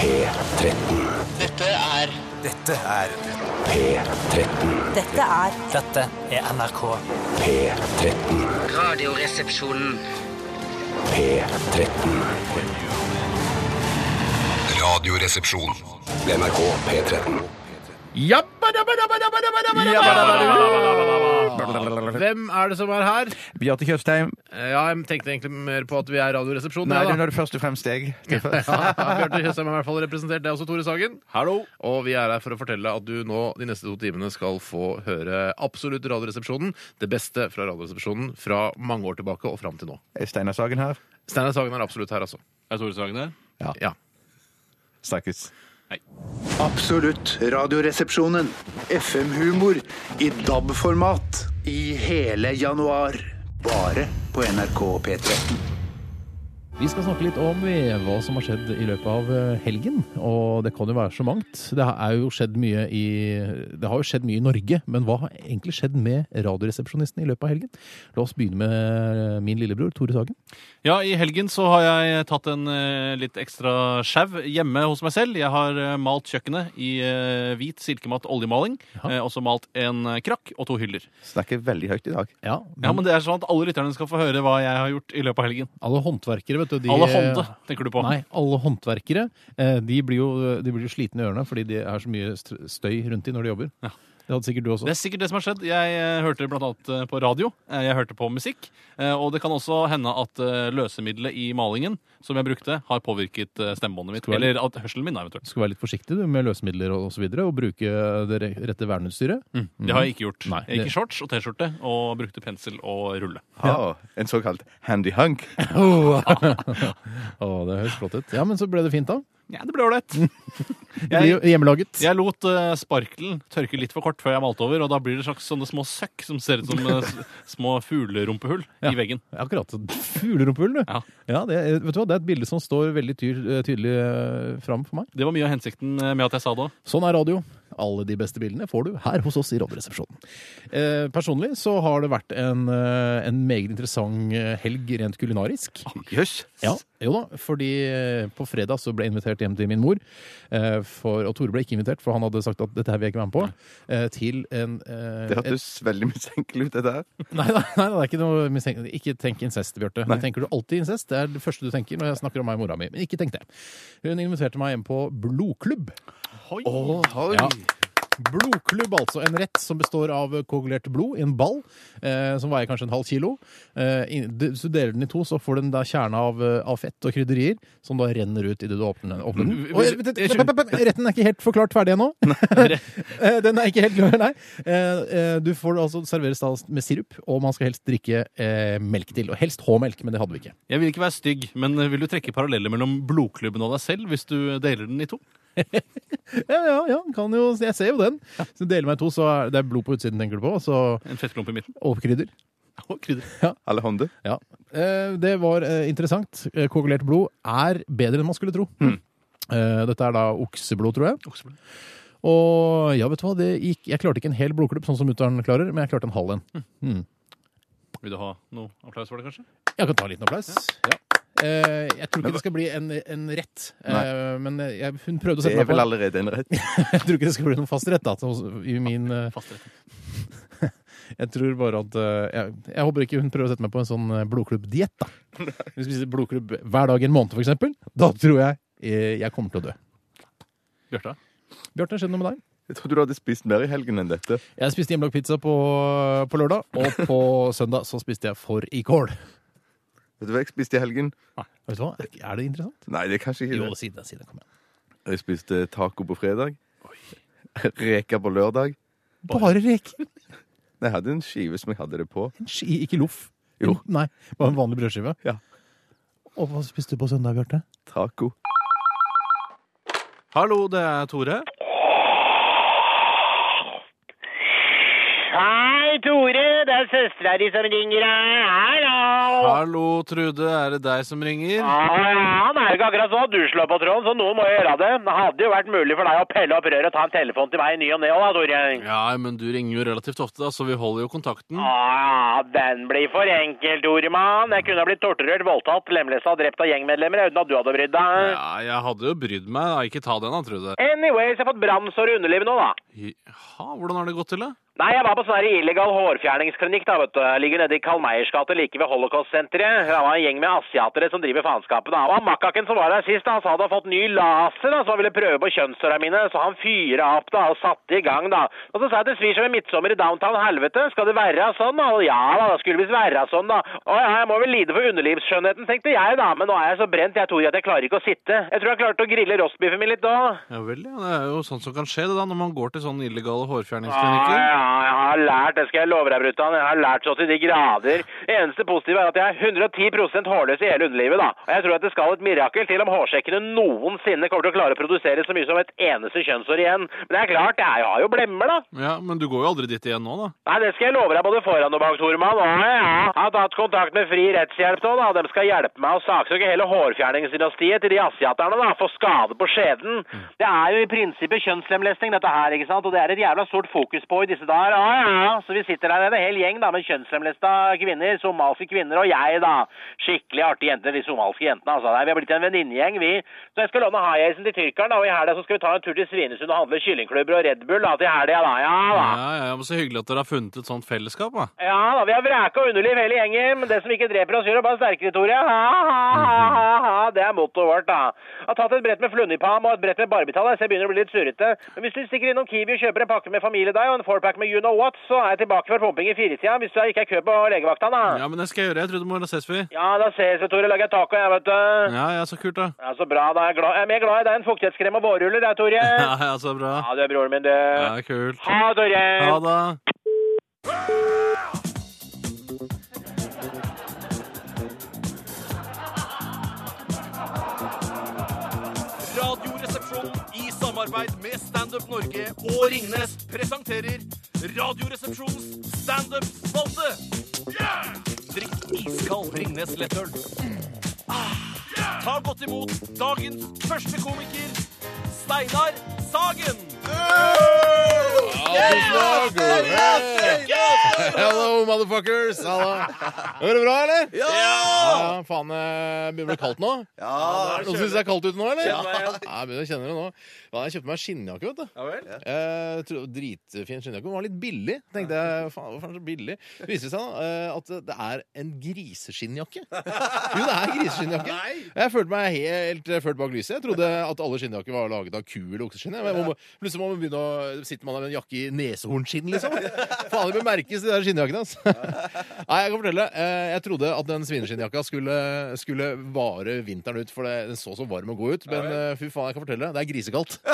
P13. Dette er Dette er P13. Dette er Dette er NRK. P13. Radioresepsjonen. P13. Radioresepsjon. NRK P13. Hvem er det som er her? Bjarte Tjøstheim. Eh, Ja, jeg tenkte egentlig mer på at vi er Radioresepsjonen. Nei, ja, det er først og fremst deg. Ja, Bjarte Tjøstheim er i hvert fall representert. Det er også Tore Sagen. Hallo. Og vi er her for å fortelle at du nå de neste to timene skal få høre absolutt Radioresepsjonen. Det beste fra Radioresepsjonen fra mange år tilbake og fram til nå. Er Steinar Sagen her? Steinar Sagen er absolutt her, altså. Er Tore Sagen der? Ja. Snakkes. Absolutt radioresepsjonen. FM-humor i DAB-format i hele januar. Bare på NRK P13. Vi skal snakke litt om eh, hva som har skjedd i løpet av eh, helgen. Og det kan jo være så mangt. Det er jo skjedd mye i Det har jo skjedd mye i Norge, men hva har egentlig skjedd med Radioresepsjonisten i løpet av helgen? La oss begynne med min lillebror Tore Sagen. Ja, i helgen så har jeg tatt en eh, litt ekstra sjau hjemme hos meg selv. Jeg har eh, malt kjøkkenet i eh, hvit silkematt oljemaling. Ja. Eh, også malt en eh, krakk og to hyller. Snakker veldig høyt i dag. Ja, Ja, men det er sånn at alle lytterne skal få høre hva jeg har gjort i løpet av helgen. Alle håndverkere, vet du. De, Alle hånde, tenker du på. Nei, alle håndverkere. eh, De blir jo, de blir jo slitne i ørene fordi det er så mye st- støy rundt de når de jobber. Ja. Det hadde sikkert du også. Det er sikkert det som har skjedd. Jeg eh, hørte blant annet eh, på radio. Eh, Jeg hørte på musikk. eh, Og det kan også hende at eh, løsemiddelet i malingen som jeg brukte, har påvirket eh, stemmebåndet mitt. Være- Eller at hørselen min, da, eventuelt. Du skal være litt forsiktig du, med løsemidler og, og så videre, og bruke det re- rette verneutstyret. Det har jeg ikke gjort. Nei, jeg gikk det- i shorts og T-skjorte og brukte pensel og rulle. Ah, en såkalt handy hunk. Å, det høres flott ut. Ja, men så ble det fint, da. Ja, det ble ålreit. Hjemmelaget. Jeg lot uh, sparkelen tørke litt for kort før jeg malte over, og da blir det slags sånne små søkk som ser ut som uh, små fuglerumpehull Ja. i veggen. Akkurat. Fuglerumpehull, du. Ja. det, er- vet du hva? det er et bilde som står veldig tydelig eh, fram for meg. Det var mye av hensikten med at jeg sa det òg. Sånn er radio. Alle de beste bildene får du her hos oss i Radioresepsjonen. Eh, personlig så har det vært en, eh, en meget interessant eh, helg rent kulinarisk. Jøss. Ja, jo da, fordi eh, på fredag så ble jeg invitert hjem til min mor. eh, For, og Tore ble ikke invitert, for han hadde sagt at dette her vil jeg ikke være med på. eh, Til en eh, Det hørtes veldig mistenkelig ut, dette der. Nei, nei, nei, det er ikke noe mistenkelig. Ikke tenk incest, Bjarte. Det tenker du alltid incest. Det er det første du tenker når jeg snakker om meg og mora mi. Men ikke tenk det. Hun inviterte meg hjem på blodklubb. Oi. Ja. Blodklubb, altså. En rett som består av koagulert blod i en ball, eh, som veier kanskje en halv kilo. Eh, du- hvis du deler den i to, så får du en da kjerne av, eh, av fett og krydderier som da renner ut idet du åpner den. Åpner den. Og, vent, vent, Retten er ikke helt forklart ferdig ennå. Eh, den er ikke helt klar, nei. Eh, eh, Du får det altså serveres da med sirup, og man skal helst drikke eh, melk til. Og helst H-melk, men det hadde vi ikke. Jeg vil ikke være stygg, men vil du trekke paralleller mellom blodklubben og deg selv hvis du deler den i to? Ja, ja, ja, kan jo, jeg ser jo den. Hvis du deler meg i to, så er det er blod på utsiden, tenker du på, så, En fettklump i midten? og krydder. Og krydder. Alle hånder. Ja. Eh, det var eh, interessant. Eh, Koagulert blod er bedre enn man skulle tro. Eh, dette er da okseblod, tror jeg. Okseblod. Og ja, vet du hva, det gikk Jeg klarte ikke en hel blodklubb, sånn som mutter'n klarer, men jeg klarte en halv en. Mm. Vil du ha noe applaus for det, kanskje? Jeg kan ta en liten applaus. Ja. Eh, jeg tror ikke det skal bli en, en rett, eh, men jeg, hun prøvde å sette meg på Det er vel allerede en rett. Jeg tror ikke det skal bli noen fast rett da, i min eh. Jeg tror bare at eh, jeg, jeg håper ikke hun prøver å sette meg på en sånn eh, blodklubbdiett. da. Hvis vi spiser blodklubb hver dag i en måned, for eksempel, da tror jeg eh, jeg kommer til å dø. Bjarte? Bjarte, skjedde noe med deg? Jeg trodde du hadde spist mer i helgen enn dette. Jeg spiste hjemmelagd pizza på, på lørdag, og på søndag så spiste jeg fårikål. Vet du hva jeg spiste i helgen? Nei, Vet du hva? Er det interessant? Nei, det er kanskje ikke Jo, det. si det. Si det. Kom igjen. Jeg spiste taco på fredag. Reker på lørdag. Bare reker. Nei, Jeg hadde en skive som jeg hadde det på. En ski, ikke loff. Jo. Nei, bare en vanlig brødskive. Ja. Og hva spiste du på søndag, Bjarte? Taco. Hallo, det er Tore. Hei, Tore. Det er søstera di som ringer. Hallo. Hallo, Trude. Er det deg som ringer? Ja, ja, det er ikke akkurat sånn at du slår på tråden, så noen må gjøre det. Det hadde jo vært mulig for deg å pelle opp røret og ta en telefon til meg i ny og ne òg, da, Tore. Ja, men du ringer jo relativt ofte, da, så vi holder jo kontakten. Ja, den blir for enkel, Toremann. Jeg kunne ha blitt torturert, voldtatt, lemlesta og drept av gjengmedlemmer uten at du hadde brydd deg. Ja, jeg hadde jo brydd meg. da. Ikke ta den, da, Trude. Anyways, jeg har fått brannsår i underlivet nå, da. Ja, hvordan har det gått til, da? Nei, jeg var på sånn illegal hårfjerningsklinikk, da, vet du. Ligger nede i Kalmeiers gate like ved Holocaust-senteret. Det var en gjeng med asiatere som driver faenskapet, da. Og makkaken som var der sist, da, han hadde han fått ny laser, da, så han ville prøve på kjønnshåra mine. Så han fyra opp, da, og satte i gang, da. Og så sa jeg det svir som en midtsommer i downtown helvete. Skal det være sånn, da? Og ja da, det skulle visst være sånn, da. Å ja, jeg må vel lide for underlivsskjønnheten, tenkte jeg, da. Men nå er jeg så brent, jeg tror at jeg klarer ikke å sitte. Jeg tror jeg klarte å grille rostbiffen min litt da. Ja vel, ja. Det er jo sånt som kan skje, det da, når man går til sånne illegale Ja, ja, jeg har lært, det skal jeg love deg, Brutan. Jeg har lært så til de grader. Det eneste positive er at jeg er 110% hårløs i hele underlivet, da. Og jeg tror at det skal et mirakel til om hårsekkene noensinne kommer til å klare å produsere så mye som et eneste kjønnshår igjen. Men det er klart, jeg har jo blemmer, da. Ja, Men du går jo aldri dit igjen nå, da. Nei, det skal jeg love deg både foran og bak, Tormann. Og ja. Jeg har tatt kontakt med Fri Rettshjelp nå, da. De skal hjelpe meg å saksøke hele hårfjerningsdynastiet til de asiaterne, da, for skade på skjeden. Det er jo i prinsippet kjønnslemlesting, dette her, ikke sant? Og det er et jævla stort fokus på i disse dager. ja, ja. Så vi sitter der en hel gjeng, da, med kjønnslemlesta kvinner, somaliske kvinner, og jeg, da. Skikkelig artige jenter, de somaliske jentene, altså. Vi har blitt en venninnegjeng, vi. Så jeg skal låne high-acen til tyrkeren, da, og i helga så skal vi ta en tur til Svinesund og handle kyllingklubber og Red Bull, da, til helga, da. Ja, da. Ja, ja, men Så hyggelig at dere har funnet et sånt fellesskap, da. Ja da, vi har vraka underliv hele gjengen, men det som ikke dreper oss, gjør det bare sterkere, Tore. Ha, ha, ha, ha. Det er mottoet vårt, da. Jeg har tatt et brett med flunipam og et brett med barbital, så jeg begynner å bli litt surrete. Men hvis du stikker innom Kiwi og kjøper en pakke med familiedeig og en fourpack med you know what, så er jeg tilbake for pumping i firetida, hvis du ikke er kø på legevakta, da. Ja, men det skal jeg gjøre. Jeg trodde må da ses vi. Ja, da ses vi, Tore. Lager jeg taco, jeg, vet du. Ja, ja, så kult, da. Ja, Så bra, da. Jeg er, glad. jeg er mer glad i deg enn fuktighetskrem og vårruller, jeg, Tore. Ja, ja, så bra. Ja, du er broren min, du. Ja, kult. Ha, Tore. Ha det. Samarbeid med Standup Norge og Ringnes presenterer Radioresepsjonens standup-spalte. Drikk iskald Ringnes lettøl. Ah, Ta godt imot dagens første komiker, Steinar Sagen. Hello, motherfuckers! Halla. Går det bra, eller? Ja! Faen, det begynner det å bli kaldt nå? Ja, Noen syns det er kaldt ute nå, eller? Ja, jeg begynner å kjenne det nå. Ja, jeg kjøpte meg skinnjakke, vet du. Ja vel? Eh, tro- dritfin skinnjakke. Den var litt billig. Tenkte jeg, faen, den så billig? Det viser seg da eh, at det er en griseskinnjakke. Jo, det er griseskinnjakke. Jeg følte meg helt eh, ført bak lyset. Jeg trodde at alle skinnjakker var laget av ku eller okseskinn. Plutselig må man begynne å Sitter man der med en jakke i nesehornskinn, liksom? Faen, det merkes, de der skinnjakkene. Altså. Nei, jeg kan fortelle. eh, Jeg trodde at den svineskinnjakka skulle, skulle vare vinteren ut, for den så så varm og god ut. Men eh, fy faen, jeg kan fortelle. Det er grisekaldt.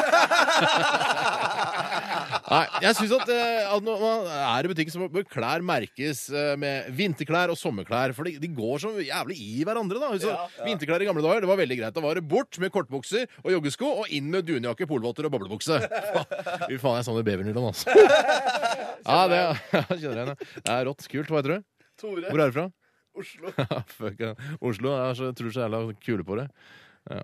Nei, jeg synes at, eh, at når man er i butikken, så bør klær merkes eh, med vinterklær og sommerklær. For de, de går så jævlig i hverandre. da så, Vinterklær i gamle dager det var veldig greit. Da var det bort med kortbukser og joggesko, og inn med dunjakke, polvotter og boblebukse. Fy faen, jeg savner bevernylon, altså. Ja, det kjenner jeg. Det er rått. Kult. Hva heter du? Tore. Hvor er du fra? Oslo. Ja. Oslo. Jeg tror så jævla kule på det. Ja.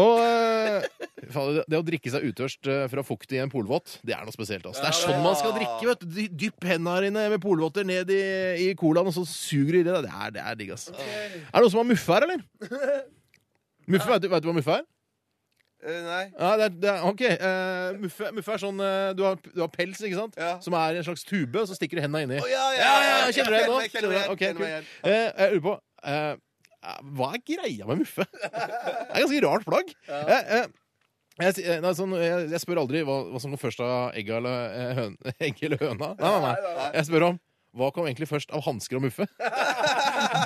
Og eh, faen, det- det å drikke seg utørst eh, fra fukt i en polvott, det er noe spesielt. Altså. Det er sånn man skal drikke. vet du. Dypp hendene dine med polvotter ned i, i colaen, og så suger du i det. Det er, det er digg, altså. Er det noen som har muffe her, eller? Muffe, vet du, vet du hva muffe er? Uh, nei. Ja, det er, det er, ok. uh, muffe, muffe er sånn uh, du, har, du har pels, ikke sant? Ja. Som er en slags tube, og så stikker du hendene inni. Oh, ja, Ja, ja, ja, kjenner du det nå? Jeg lurer på Hva er greia med muffe? Det er et ganske rart plagg. Ja. eh, jeg, si- eh, nei, sånn, jeg, jeg spør aldri hva, hva som kom først av egget eller, eh, høn, egg eller høna. Nei, nei, nei. Jeg spør om hva kom egentlig først av hansker og muffe?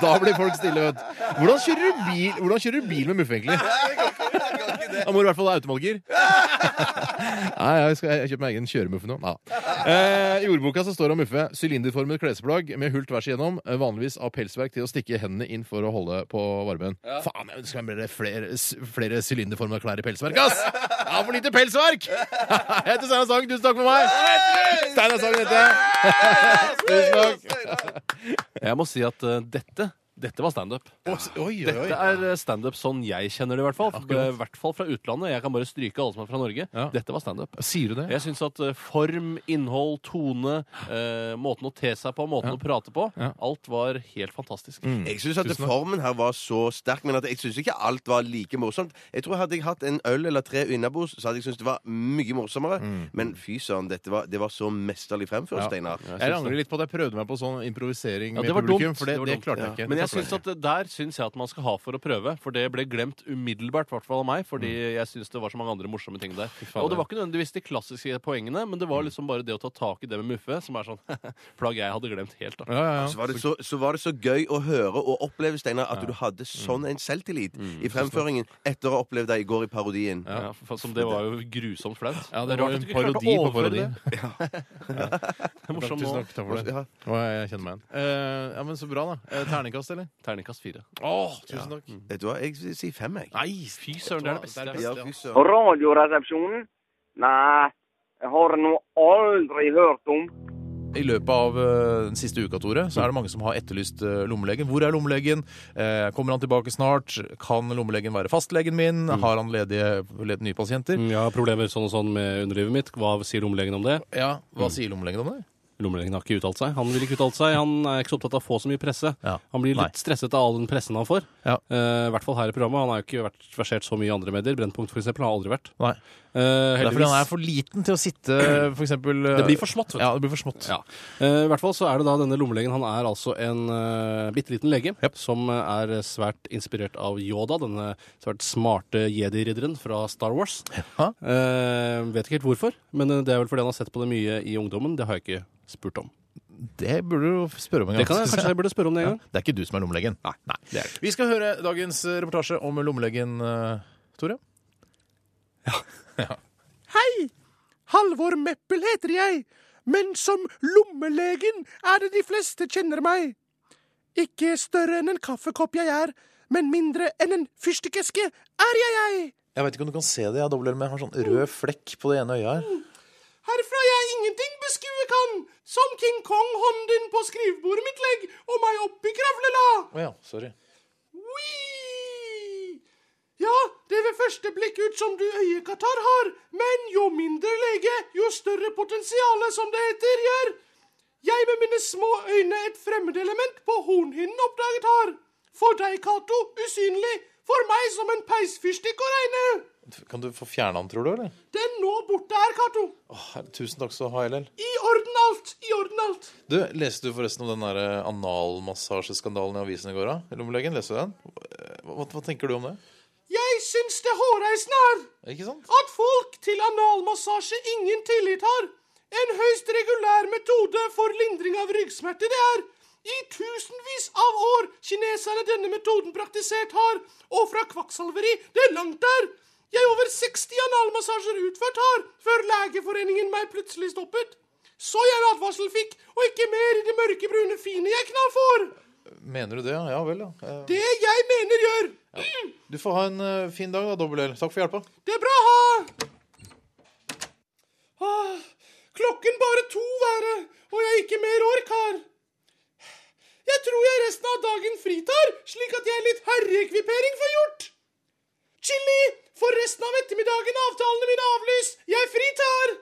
Da blir folk stille. vet. Hvordan kjører du bil, hvordan kjører du bil med muffe, egentlig? Da må du i hvert fall ha automatgir. Nei, jeg skal jeg kjøper meg egen kjøremuffe nå. Nei. Eh, I ordboka så står det om muffe sylinderformet klesplagg med hult tvers igjennom, eh, vanligvis av pelsverk til å stikke hendene inn for å holde på varmen. Faen, jeg ønsker meg flere, flere klær i pelsverk, ass! Jeg har for lite pelsverk! Jeg heter Steinar Sagen, tusen takk for meg! Steinar Sagen heter jeg. Tusen takk. Jeg må si at uh, dette dette var standup. Oi. Dette er eh, standup sånn jeg kjenner det, i hvert fall. I hvert fall fra utlandet. Jeg kan bare stryke alle som er fra Norge. Ja. Dette var standup. Sier du det? Jeg syns at eh, form, innhold, tone, eh, måten å te seg på, måten å prate på, Ja. alt var helt fantastisk. Jeg syns at Tusen formen her var så sterk, men at jeg syns ikke alt var like morsomt. Jeg tror Hadde jeg hatt en øl eller tre innabords, så hadde jeg syntes det var mye morsommere. Men fy søren, dette var, det var så mesterlig fremført, Ja. Steinar. Jeg angrer litt på at jeg prøvde meg på sånn improvisering Ja, med publikum, dumt. for det, Det det klarte jeg ikke. Men jeg Klarte syns at der syns jeg at man skal ha for å prøve. For det ble glemt umiddelbart, i hvert fall av meg. Fordi jeg syns det var så mange andre morsomme ting der. Og det var ikke nødvendigvis de klassiske poengene, men det var liksom bare det å ta tak i det med Muffe, som er sånn plagg jeg hadde glemt helt. da. Ja, ja, ja. Så var, det så, så var det så gøy å høre og oppleve, Steinar, at du hadde sånn en selvtillit i fremføringen etter å ha opplevd deg i går i parodien. Ja, for, som det var jo grusomt flaut. Ja, det er var rart en at du ikke klarte å parodi på overføre Ja. er Tusen takk, for det. Ja. Jeg kjenner meg igjen. Eh, ja, men Så bra, da. Eh, terningkast, eller? Terningkast fire. Åh, tusen takk. Vet du hva, jeg vil si fem, jeg. Nei, Fy søren, det er det beste. Ja, fy søren. Radioresepsjonen? Nei, jeg har nå aldri hørt om. I løpet av eh, den siste uka, Tore, så er det mange som har etterlyst eh, lommelegen. Hvor er lommelegen? Eh, kommer han tilbake snart? Kan lommelegen være fastlegen min? Har han ledige, ledige nye pasienter? Mm, Jeg har problemer sånn og sånn med underlivet mitt. Hva sier lommelegen om det? Ja, Hva sier lommelegen om det? Lommelegen har ikke uttalt seg. Han vil ikke uttale seg. Han er ikke så opptatt av å få så mye presse. Ja. Han blir Nei. litt stresset av all den pressen han får. Ja. Uh, I hvert fall her i programmet. Han har jo ikke vært versert så mye i andre medier. Brennpunkt for eksempel, har aldri vært. Nei. Eh, Det er fordi han er for liten til å sitte, for eksempel Det blir for smått, vet du. Ja, det blir for smått. Ja. Uh, I hvert fall så er det da denne lommelegen Han er altså en uh, bitte liten lege som eh, er svært inspirert av Yoda, denne svært smarte jedi-ridderen fra Star Wars. Ja. Eh, vet ikke helt hvorfor, men det er vel fordi han har sett på det mye i ungdommen. Det har jeg ikke spurt om. Det burde du spørre om en gang. Det kan jeg kanskje jeg burde spørre om det en Ja. Det er ikke du som er lommelegen. Nei, det er det ikke. Vi skal høre dagens reportasje om lommelegen, eh, Hei! Halvor Meppel heter jeg, men som lommelegen er det de fleste kjenner meg. Ikke større enn en kaffekopp jeg er, men mindre enn en fyrstikkeske er jeg jeg. Jeg vet ikke om du kan se det. Jeg dobbel med har sånn rød flekk på det ene øyet her. Herfra jeg ingenting beskue kan, som King Kong hånden på skrivebordet mitt legg, og meg oppi kravlela. Å ja, sorry. Wii! Ja, det ved første blikk ut som du øyekatarr har, men jo mindre lege, jo større potensiale, som det heter, gjør. Jeg med mine små øyne et fremmedelement på hornhinnen oppdaget har. For deg, Cato, usynlig. For meg som en peisfyrstikk å regne. Kan du få fjerne han, tror du? eller? Den nå borte er, Cato. Åh, tusen takk skal du ha, LL. I orden alt, i orden alt. Du, Leste du forresten om den der eh, analmassasjeskandalen i avisen i går? da? Lommelegen, leste du den? Hva, hva tenker du om det? Jeg syns det hårreisende er Ikke sant? at folk til analmassasje ingen tillit har. En høyst regulær metode for lindring av ryggsmerter det er. I tusenvis av år kineserne denne metoden praktisert har, og fra kvakksalveri det er langt der. Jeg over 60 analmassasjer utført har, før Legeforeningen meg plutselig stoppet. Så jeg en advarsel fikk, og ikke mer i det mørkebrune fine jeg knall får. Mener du det? Ja, vel, ja. Eh, Det jeg mener gjør. Du får ha en eh, fin dag, da, dobbel L. Takk for hjelpa. Det er bra, ha! Ah, klokken bare to være, og jeg ikke mer ork har. Jeg tror jeg resten av dagen fritar, slik at jeg litt herreekvipering får gjort. Chili, for resten av ettermiddagen avtalene mine avlyst. Jeg fritar.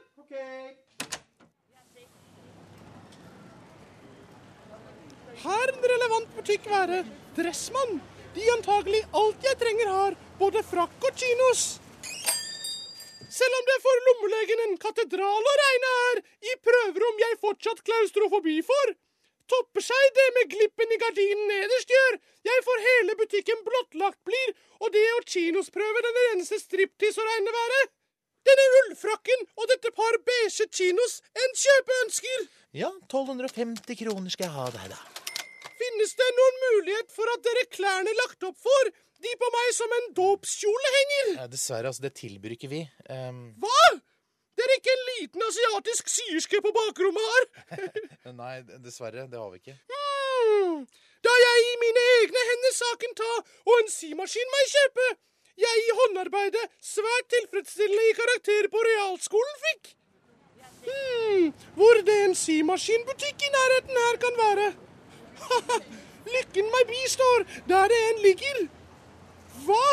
Her en relevant butikk være Dressmann. De antagelig alt jeg trenger har, både frakk og chinos. Selv om det for lommelegen en katedral å regne er, i prøverom jeg fortsatt klaustrofobi for, topper seg det med glippen i gardinen nederst gjør. Jeg får hele butikken blottlagt blir, og det å kinosprøve den eneste striptease å regne være. Denne ullfrakken og dette par beige chinos en kjøpeønsker. Ja, 1250 kroner skal jeg ha deg, da. Finnes det noen mulighet for at dere klærne lagt opp for de på meg som en dåpskjolehenger. Ja, Dessverre, altså, det tilbyr ikke vi. Um... Hva? Det er ikke en liten asiatisk syerske på bakrommet her. nei, dessverre, det har vi ikke. Mm. Da jeg i mine egne hender saken ta og en symaskin meg kjøpe. Jeg i håndarbeidet svært tilfredsstillende i karakter på realskolen fikk. Hmm. Hvor det en symaskinbutikk i nærheten her kan være. Lykken meg bistår der det en ligger. Hva?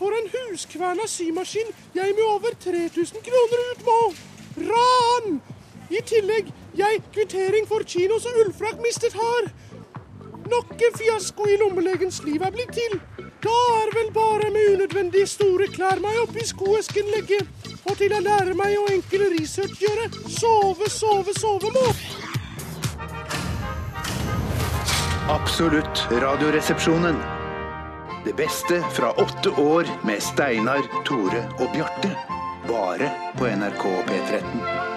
For en huskverna symaskin jeg med over 3000 kroner ut må. Ran! I tillegg jeg kvittering for kinos og ullfrakk mistet har. Nok en fiasko i lommelegens liv er blitt til. Da er vel bare med unødvendig store klær meg oppi skoesken legge. Og til å lære meg å enkel research gjøre. Sove, sove, sove må. Absolutt radioresepsjonen. Det beste fra åtte år med Steinar, Tore og Bjarte. Bare på NRK P13.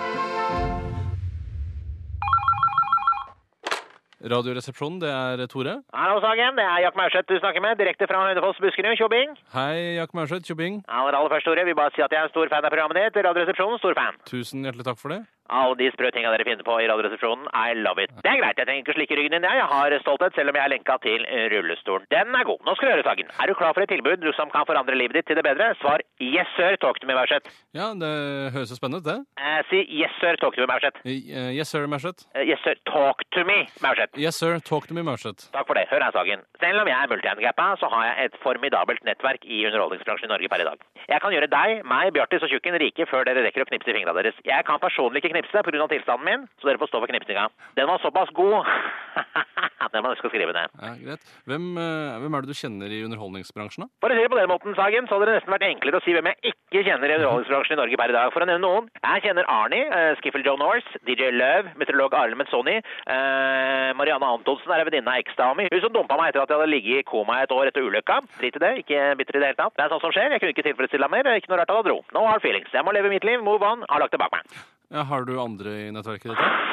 Radioresepsjonen, det er Tore. Hallo, Sagen. Det er Jack Maurseth du snakker med, direkte fra Hønefoss, Buskerud. Tjobbing. Hei, Jack Maurseth, tjobbing. Aller, aller først, Tore, vil bare si at jeg er en stor fan av programmet ditt. Radioresepsjonen, stor fan. Tusen hjertelig takk for det. Alle de sprø tinga dere finner på i Radioresepsjonen, I love it. Det er greit, jeg trenger ikke å slikke ryggen din, jeg. Jeg har stolthet, selv om jeg er lenka til rullestolen. Den er god. Nå skal du høre, Sagen. Er du klar for et tilbud du som kan forandre livet ditt til det bedre? Svar yes, sir. Talk to me, Maurseth. Ja, det høres jo spennende ut, det. Eh, si yes, sir. Talk to me, Maurseth. Uh, Yes, sir, Maurseth. Uh, yes, sir. Talk to me, Maurseth. Yes, sir, talk to me, Maurseth. Takk for det. Hør her, Sagen. Selv om jeg er multihandikappa, så har jeg et formidabelt nettverk i underholdningsbransjen i Norge per i dag. Jeg kan gjøre deg, meg, Bjartis og Tjukken rike før dere rekker å knipse i fingrene deres. Jeg kan personlig ikke knipse pga. tilstanden min, så dere får stå for knipsinga. Den var såpass god at den jeg skal skrive ned. Ja, greit. Hvem, eh, hvem er det du kjenner i underholdningsbransjen, da? For å si det på den måten, Sagen, så hadde det nesten vært enklere å si hvem jeg ikke kjenner i underholdningsbransjen i Norge per i dag. For å nevne noen. Jeg kjenner Arnie, uh, Skiffle Joe Norse, DJ Love, meteorolog Arild Menzoni. Uh, Marianne Antonsen er en venninne av eksdama mi. Hun som dumpa meg etter at jeg hadde ligget i koma et år etter ulykka. Drit i det, ikke bitter i det hele tatt. Det er sånt som skjer. Jeg kunne ikke tilfredsstille meg mer. Ikke noe rart at jeg dro. No hard feelings. Jeg må leve mitt liv. Move on. Har lagt det bak meg. Ja, har du andre i nettverket ditt? da?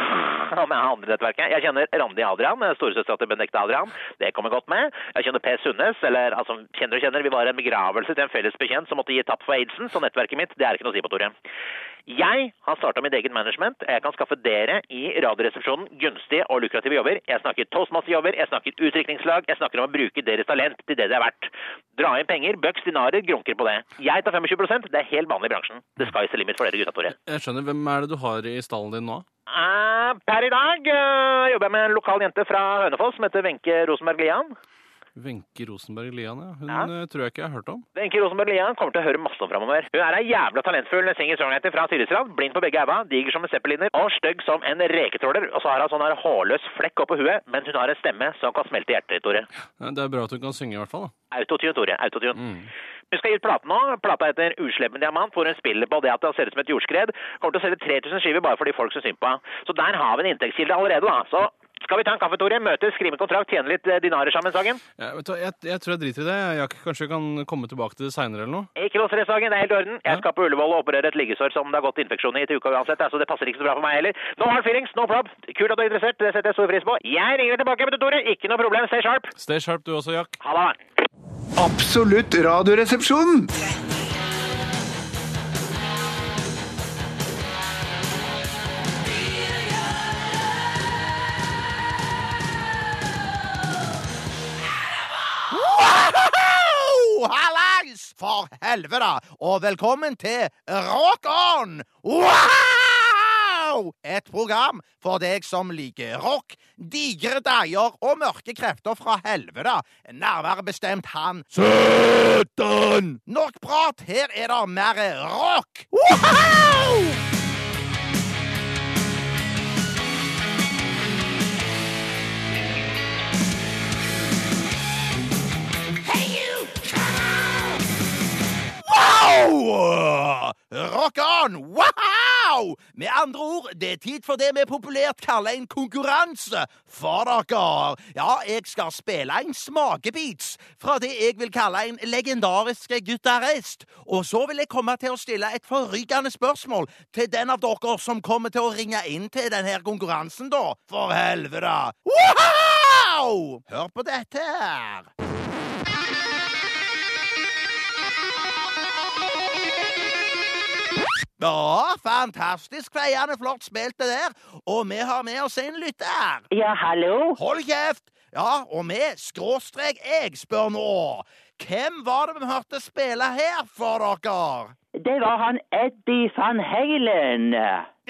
Jeg har andre nettverket. Jeg kjenner Randi Adrian, storesøstera til Benedicte Adrian. Det kommer godt med. Jeg kjenner Per Sundnes, eller altså, kjenner og kjenner. Vi var en begravelse til en felles bekjent som måtte gi tapp for aidsen, så nettverket mitt, det er ikke noe å si på, Tore. Jeg har starta mitt eget management. Jeg kan skaffe dere i Radioresepsjonen gunstige og lukrative jobber. Jeg snakker toastmasterjobber, jeg snakker utdrikningslag, jeg snakker om å bruke deres talent til det det er verdt. Dra inn penger, bucks, dinarer, grunker på det. Jeg tar 25% det er helt vanlig i bransjen. The sky's the limit for dere gutta, Tore. Jeg skjønner. Hvem er det du har i stallen din nå? Eh, per i dag eh, jobber jeg med en lokal jente fra Hønefoss som heter Wenche Rosenberg Lian. Wenche Rosenberg Lian, ja. Hun Ja. eh, tror jeg ikke jeg har hørt om. Wenche Rosenberg Lian kommer til å høre masse om framover. Hun er ei jævla talentfull singer-songwriter fra Tyrifstrand. Blind på begge øyne, diger som en zeppeliner og stygg som en reketråler. Og så har hun sånn her hårløs flekk oppå huet, men hun har en stemme som kan smelte hjertet ditt, Tore. Ja, Det er bra at hun kan synge, i hvert fall. da. Autotune, Tore. Autotune. Hun skal gi ut plate nå. Plata heter Uslepp med diamant, hvor hun spiller på det at det ser ut som et jordskred. Kommer til å selge 3000 skiver bare for de folk som synd på henne. Så der har vi en inntektskilde allerede, da. Så skal vi ta en kaffe, Tore? Møtes, skrive kontrakt, tjene litt eh, dinarer sammen, Sagen? Ja, vet du, jeg, jeg tror jeg driter i det. Jeg, kanskje vi kan komme tilbake til det seinere eller noe? Ikke noe stress, Sagen. Det er helt i orden. Jeg skal på Ullevål og operere et liggesår som det har gått infeksjon i til uka uansett, så det passer ikke så bra for meg heller. No hard feelings, no prob. Kult at du er interessert. Det setter jeg stor pris på. Jeg ringer tilbake, vet du, Tore. Ikke noe problem. Stay sharp. Stay sharp du også, Jack. Ha det. Absolutt radioresepsjon. Hallais! For helvete! Og velkommen til Rock On! Wow! Et program for deg som liker rock, digre deiger og mørke krefter fra helvete. Nærmere bestemt han Satan! Nok prat, her er det mer rock! Wow! Wow! Rock on! Wow! Med andre ord, det er tid for det vi populært kaller en konkurranse for dere. Ja, jeg skal spille en smakebeats fra det jeg vil kalle en legendarisk gitarist. Og så vil jeg komme til å stille et forrykende spørsmål til den av dere som kommer til å ringe inn til denne konkurransen, da. For helvete! Wow! Hør på dette her. Ja, fantastisk feiende flott spilt det der. Og vi har med oss en lytter. Ja, hallo? Hold kjeft! Ja, og vi, skråstrek jeg, spør nå. Hvem var det vi hørte spille her for dere? Det var han Eddie van Halen.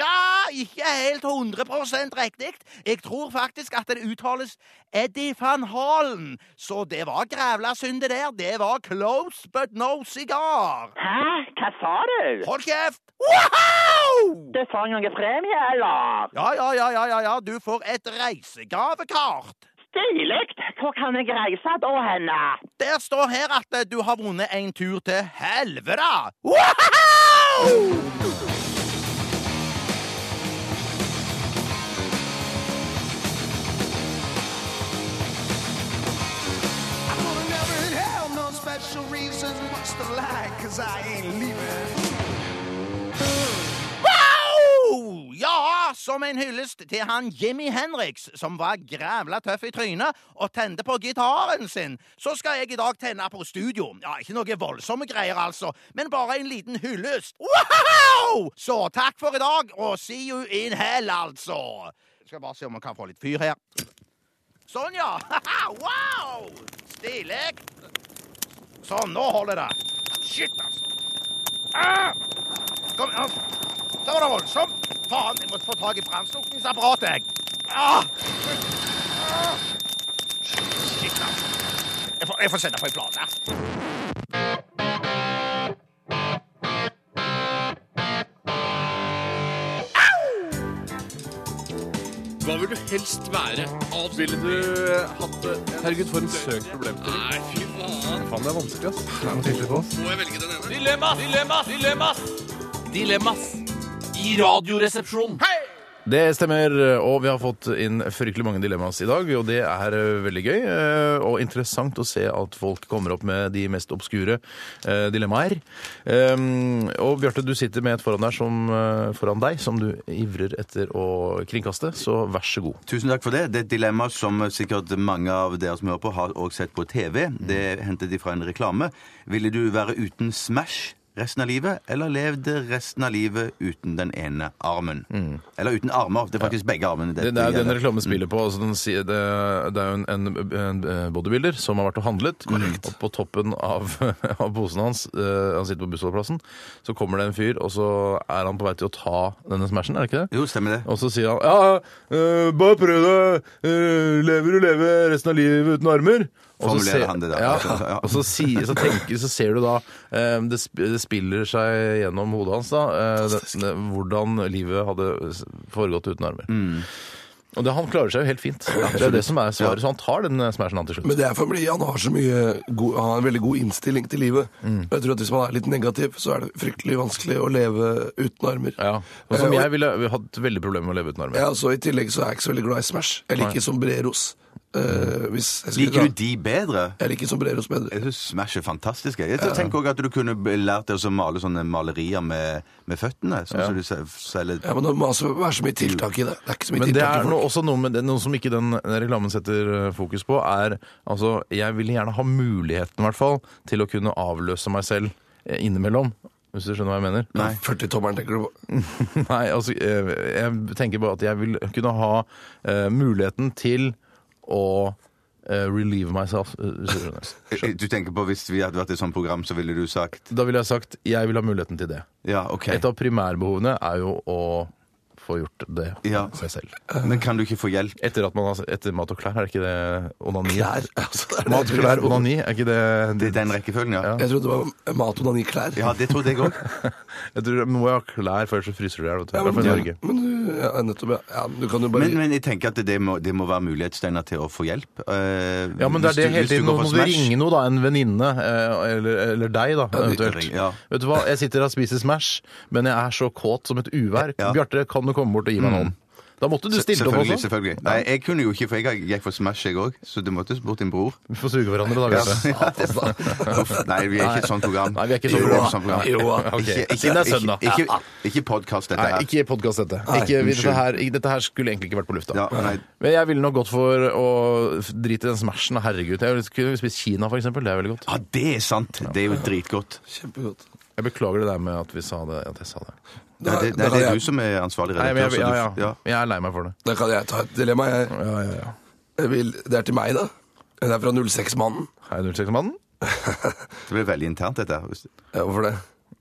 Ja, ikke helt 100% riktig. Jeg tror faktisk at det uttales Eddie van Halen. Så det var grævla synd det der. Det var close but no cigar. Hæ? Hva sa du? Hold kjeft! Wow! Du får noen premie, eller? Ja, ja, ja, ja, ja, ja. Du får et reisegavekart. Stilig. Hvor kan jeg reise da henne? Der står her at eh, du har vunnet en tur til helvete. Wow! Wow! Som en hyllest til han Jimmy Henriks, som var grævla tøff i trynet og tente på gitaren sin, så skal jeg i dag tenne på studio. Ja, Ikke noe voldsomme greier, altså, men bare en liten hyllest. Wow! Så takk for i dag, og see you in hell, altså. Jeg Skal bare se om vi kan få litt fyr her. Sånn, ja. wow! Stilig. Sånn, nå holder det. Shit, altså. Ah! Kom, altså. Det var da voldsomt. Faen, jeg måtte få tak i brannslukningsapparatet, jeg. Ah! Ah! Shit, altså. Jeg får, jeg får sende på en plate. Hva vil du helst være? Ville du hatt det? Herregud, for en søk problemstilling. Nei, fy faen. Faen, det er vanskelig, ass. Det er noe tydelig på oss. Må jeg velge den ene? Dilemmas! Dilemmas! Dilemmas! Dilemmas i Radioresepsjonen. Det stemmer, og vi har fått inn fryktelig mange dilemmaer i dag, og det er eh, veldig gøy eh, og interessant å se at folk kommer opp med de mest obskure eh, dilemmaer. Um, Og Bjarte, du sitter med et foran, der som, foran deg som du ivrer etter å kringkaste, så vær så god. Tusen takk for det. Det er et dilemma som sikkert mange av dere som hører på, har også sett på TV. Det hentet de fra en reklame. Ville du være uten Smash resten av livet, eller levd resten av livet uten den ene armen? Eller uten armer. Det er faktisk begge armene. Det, det er jo den reklamen spiller på. Altså den, sier- det, det er jo en, en, en bodybuilder som har vært og handlet. Og på toppen av, av posen hans, eh, han sitter på bussholdeplassen, så kommer det en fyr, og så er han på vei til å ta denne smashen, er det ikke det? Jo, stemmer det. Og så sier han ja, eh, bare prøv det. Uh, lever du leve resten av livet uten armer? Formulerer han det der. Ja, Ja. og så, si, så, tenker, så ser du da eh, det, spiller seg gjennom hodet hans da, eh, det, det, hvordan livet hadde foregått uten armer. Mm. Og det, han klarer seg jo helt fint. Det er det som er svaret. Så han tar den eh, smashen han til slutt. Men det er fordi han har så mye god, han har en veldig god innstilling til livet. Mm. Jeg tror at Hvis man er litt negativ, så er det fryktelig vanskelig å leve uten armer. Ja, og som jeg ville hatt veldig problemer med å leve uten armer. Ja, så I tillegg så er jeg ikke så veldig glad i Smash. Jeg liker Nei. sombreros. Hvis jeg skulle Liker du de bedre? Jeg liker sombreros bedre. Jeg synes Smash er fantastisk. Jeg Jeg tenker også at du kunne lært deg å male sånne malerier med, med føttene. Sånn Ja. som du selger Ja, men Det må altså være så mye tiltak i det. Det er ikke så mye Men det tiltak er i noe, folk. også noe, med det, noe som ikke den reklamen setter eh, fokus på, er altså Jeg vil gjerne ha muligheten, i hvert fall, til å kunne avløse meg selv eh, innimellom. Hvis du skjønner hva jeg mener? Nei. 40-tommeren tenker du på. Nei, altså Jeg tenker bare at jeg vil kunne ha uh, muligheten til å eh, relieve myself. eh, du skjønner. Du tenker på Hvis vi hadde vært i et sånt program, så ville du sagt Da ville jeg sagt jeg vil ha muligheten til det. Ja, ok. Et av primærbehovene er jo å få gjort det Ja. seg selv. Men kan du ikke få hjelp? Etter, at man har, etter mat og klær, er det ikke det onani? Klær, altså, det det. Mat, klær, onani, er ikke det Det er den rekkefølgen, ja. Jeg trodde det var mat, onani, klær. Ja, det trodde jeg òg. Jeg tror Må jeg ha klær, før så fryser du i hjel. Ja, I men, Norge. men du, ja, nettopp, ja. ja. Du kan jo bare Men, men jeg tenker at det må, det må være mulighet, Steinar, til å få hjelp. Uh, Ja, men det er det hele tiden. Nå må du ringe noe, da. En venninne. eh, Eller, eller deg, da, eventuelt. ja. Vet du hva, jeg sitter og spiser Smash, men jeg er så kåt som et uvær. Ja. Bjarte, kan du komme bort og gi meg en hånd? Da måtte du stille opp selvfølgelig, også. Selvfølgelig. Nei, jeg kunne jo ikke, for jeg gikk for Smash, jeg òg. Så du måtte bort din bror. Vi får suge hverandre, da, Ja, Bjarte. ja, det var- Uff, Nei, vi er ikke et sånt program. Nei, vi er ikke sånn program. Jo, program. sånt program. Jo, ok. Siden det er søndag. Ikke, ikke, ikke podkast, dette Nei, her. ikke podkast dette. Ikke, unnskyld. dette, her, ikke- dette her skulle egentlig ikke vært på lufta. Ja, nei. Men jeg ville nok gått for å f- drite i den smashen. Herregud. Jeg kunne spist Kina, for eksempel. Det er veldig godt. Ja, det er sant. Det er jo dritgodt. Kjempegodt. Jeg beklager det der med at vi sa det, at jeg sa det. Nei, det, nei, det er du som er ansvarlig Nei, men jeg, så ja, du- ja. Jeg er lei meg for det. Da kan jeg ta et dilemma. Jeg, jeg vil, det er til meg, da. Det er fra 06-mannen. Hei, 06-mannen. Det blir veldig internt, dette. Ja, hvorfor det?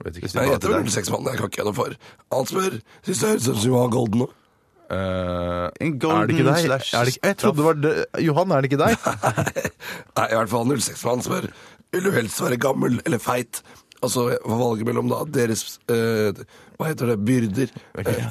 Vet ikke. Nei, jeg heter 06-mannen. Jeg kan ikke gjøre noe for. Han spør Syns det høres ut som du har golden nå. Uh, En er det ikke deg? slash Er det ikke, jeg trodde det var det. Johan, er det ikke deg? Nei, i hvert fall 06-mannen spør Vil du helst være gammel eller feit? Altså, valget mellom da deres eh, Hva heter det? Byrder. Okay.